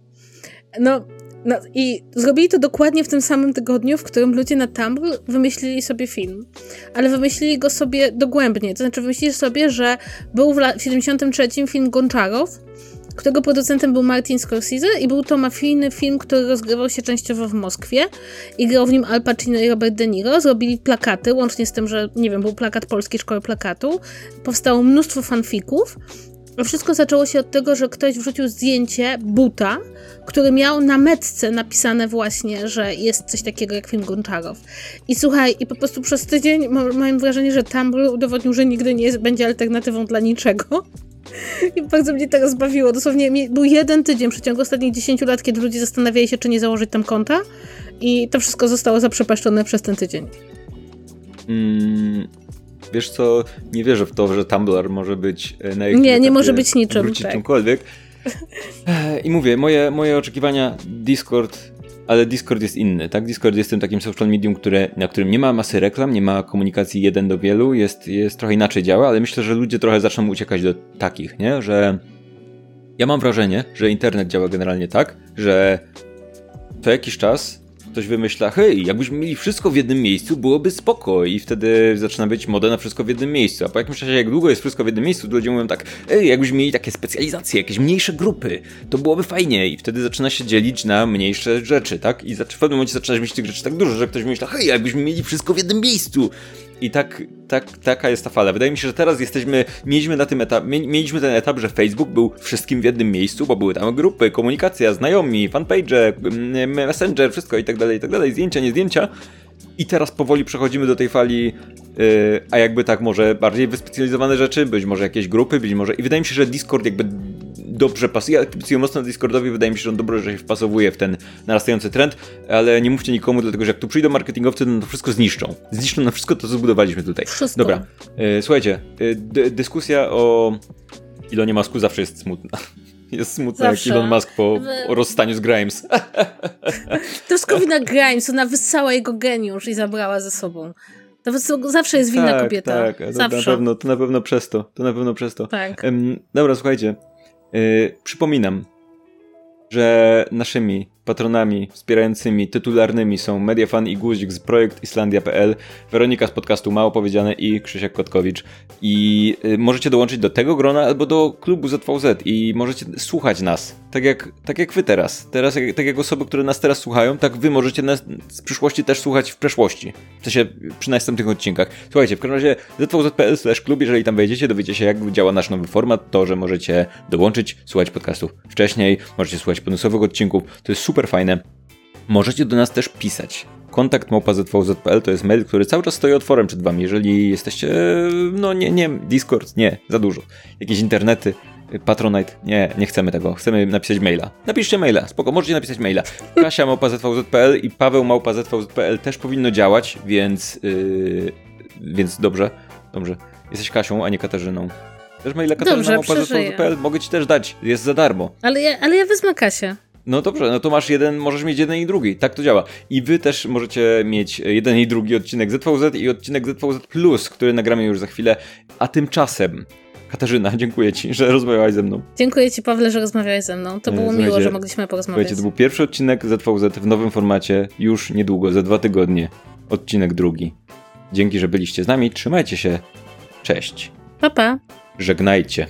No, no i zrobili to dokładnie w tym samym tygodniu, w którym ludzie na Tumblr wymyślili sobie film. Ale wymyślili go sobie dogłębnie. To znaczy wymyślili sobie, że był w, w 73 film Gonczarow, którego producentem był Martin Scorsese i był to mafijny film, który rozgrywał się częściowo w Moskwie i grał w nim Al Pacino i Robert De Niro. Zrobili plakaty, łącznie z tym, że, nie wiem, był plakat Polskiej Szkoły Plakatu. Powstało mnóstwo fanfików. Wszystko zaczęło się od tego, że ktoś wrzucił zdjęcie buta, który miał na metce napisane właśnie, że jest coś takiego jak film Gonczarow. I słuchaj, i po prostu przez tydzień mam wrażenie, że Tumblr udowodnił, że nigdy nie jest, będzie alternatywą dla niczego. I bardzo mnie to rozbawiło. Dosłownie był jeden tydzień w przeciągu ostatnich 10 lat, kiedy ludzie zastanawiali się, czy nie założyć tam konta. I to wszystko zostało zaprzepaszczone przez ten tydzień. Mm, wiesz co, nie wierzę w to, że Tumblr może być e, na Nie, nie może być niczym. Wrócić tak. czymkolwiek. E, I mówię, moje, moje oczekiwania Discord ale Discord jest inny, tak? Discord jest tym takim social medium, które, na którym nie ma masy reklam, nie ma komunikacji jeden do wielu, jest, jest trochę inaczej działa, ale myślę, że ludzie trochę zaczną uciekać do takich, nie? Że ja mam wrażenie, że internet działa generalnie tak, że co jakiś czas ktoś wymyśla, hej, jakbyśmy mieli wszystko w jednym miejscu, byłoby spoko i wtedy zaczyna być moda na wszystko w jednym miejscu. A po jakimś czasie, jak długo jest wszystko w jednym miejscu, to ludzie mówią tak, ej, jakbyśmy mieli takie specjalizacje, jakieś mniejsze grupy, to byłoby fajnie i wtedy zaczyna się dzielić na mniejsze rzeczy, tak? I w pewnym momencie zaczynasz mieć tych rzeczy tak dużo, że ktoś wymyśla, hej, jakbyśmy mieli wszystko w jednym miejscu. I tak, tak, taka jest ta fala. Wydaje mi się, że teraz jesteśmy, mieliśmy na tym etap, mieliśmy ten etap, że Facebook był wszystkim w jednym miejscu, bo były tam grupy, komunikacja, znajomi, fanpage, mm, messenger, wszystko i tak dalej, i tak dalej, zdjęcia, nie zdjęcia. I teraz powoli przechodzimy do tej fali, yy, a jakby tak może bardziej wyspecjalizowane rzeczy, być może jakieś grupy, być może... I wydaje mi się, że Discord jakby dobrze pasuje. Ja kibicuję mocno Discordowi, wydaje mi się, że on dobrze że się wpasowuje w ten narastający trend, ale nie mówcie nikomu, dlatego że jak tu przyjdą marketingowcy, no to wszystko zniszczą. Zniszczą na wszystko to, co zbudowaliśmy tutaj. Wszystko. Dobra, yy, słuchajcie, yy, dyskusja o Ilonie Masku zawsze jest smutna. Jest smutny jak Elon Musk po rozstaniu z Grimes. To wszystko wina Grimes, ona wyssała jego geniusz i zabrała ze sobą. To zawsze jest winna tak, kobieta. Tak, to na pewno, to na pewno przez to. To na pewno przez to. Tak. Um, dobra, słuchajcie. Yy, przypominam, że naszymi patronami wspierającymi tytularnymi są Mediafan i Guzik z projekt Islandia.pl, Weronika z podcastu Mało Powiedziane i Krzysiek Kotkowicz. I y, możecie dołączyć do tego grona albo do klubu ZVZ i możecie słuchać nas, tak jak, tak jak wy teraz. Teraz, jak, tak jak osoby, które nas teraz słuchają, tak wy możecie nas z przyszłości też słuchać w przeszłości. W sensie przy następnych odcinkach. Słuchajcie, w każdym razie zvz.pl klub, jeżeli tam wejdziecie, dowiecie się jak działa nasz nowy format, to, że możecie dołączyć, słuchać podcastów wcześniej, możecie słuchać bonusowych odcinków, to jest super super fajne. Możecie do nas też pisać. Kontakt małpa.zvz.pl to jest mail, który cały czas stoi otworem przed wami. Jeżeli jesteście, no nie, nie, Discord, nie, za dużo. Jakieś internety, Patronite, nie, nie chcemy tego. Chcemy napisać maila. Napiszcie maila, spoko, możecie napisać maila. Kasia małpa.zvz.pl i Paweł małpa.zvz.pl też powinno działać, więc, yy, więc dobrze, dobrze. Jesteś Kasią, a nie Katarzyną. Też maila katarzyna małpa.zvz.pl mogę ci też dać, jest za darmo. Ale ja, ale ja wezmę Kasię. No dobrze, no to masz jeden, możesz mieć jeden i drugi. Tak to działa. I wy też możecie mieć jeden i drugi odcinek ZVZ i odcinek ZVZ Plus, który nagramy już za chwilę. A tymczasem, Katarzyna, dziękuję ci, że rozmawiałaś ze mną. Dziękuję ci, Pawle, że rozmawiałeś ze mną. To było Słuchajcie, miło, że mogliśmy porozmawiać. Słuchajcie, to był pierwszy odcinek ZVZ w nowym formacie, już niedługo, za dwa tygodnie. Odcinek drugi. Dzięki, że byliście z nami. Trzymajcie się. Cześć. Pa, pa. Żegnajcie.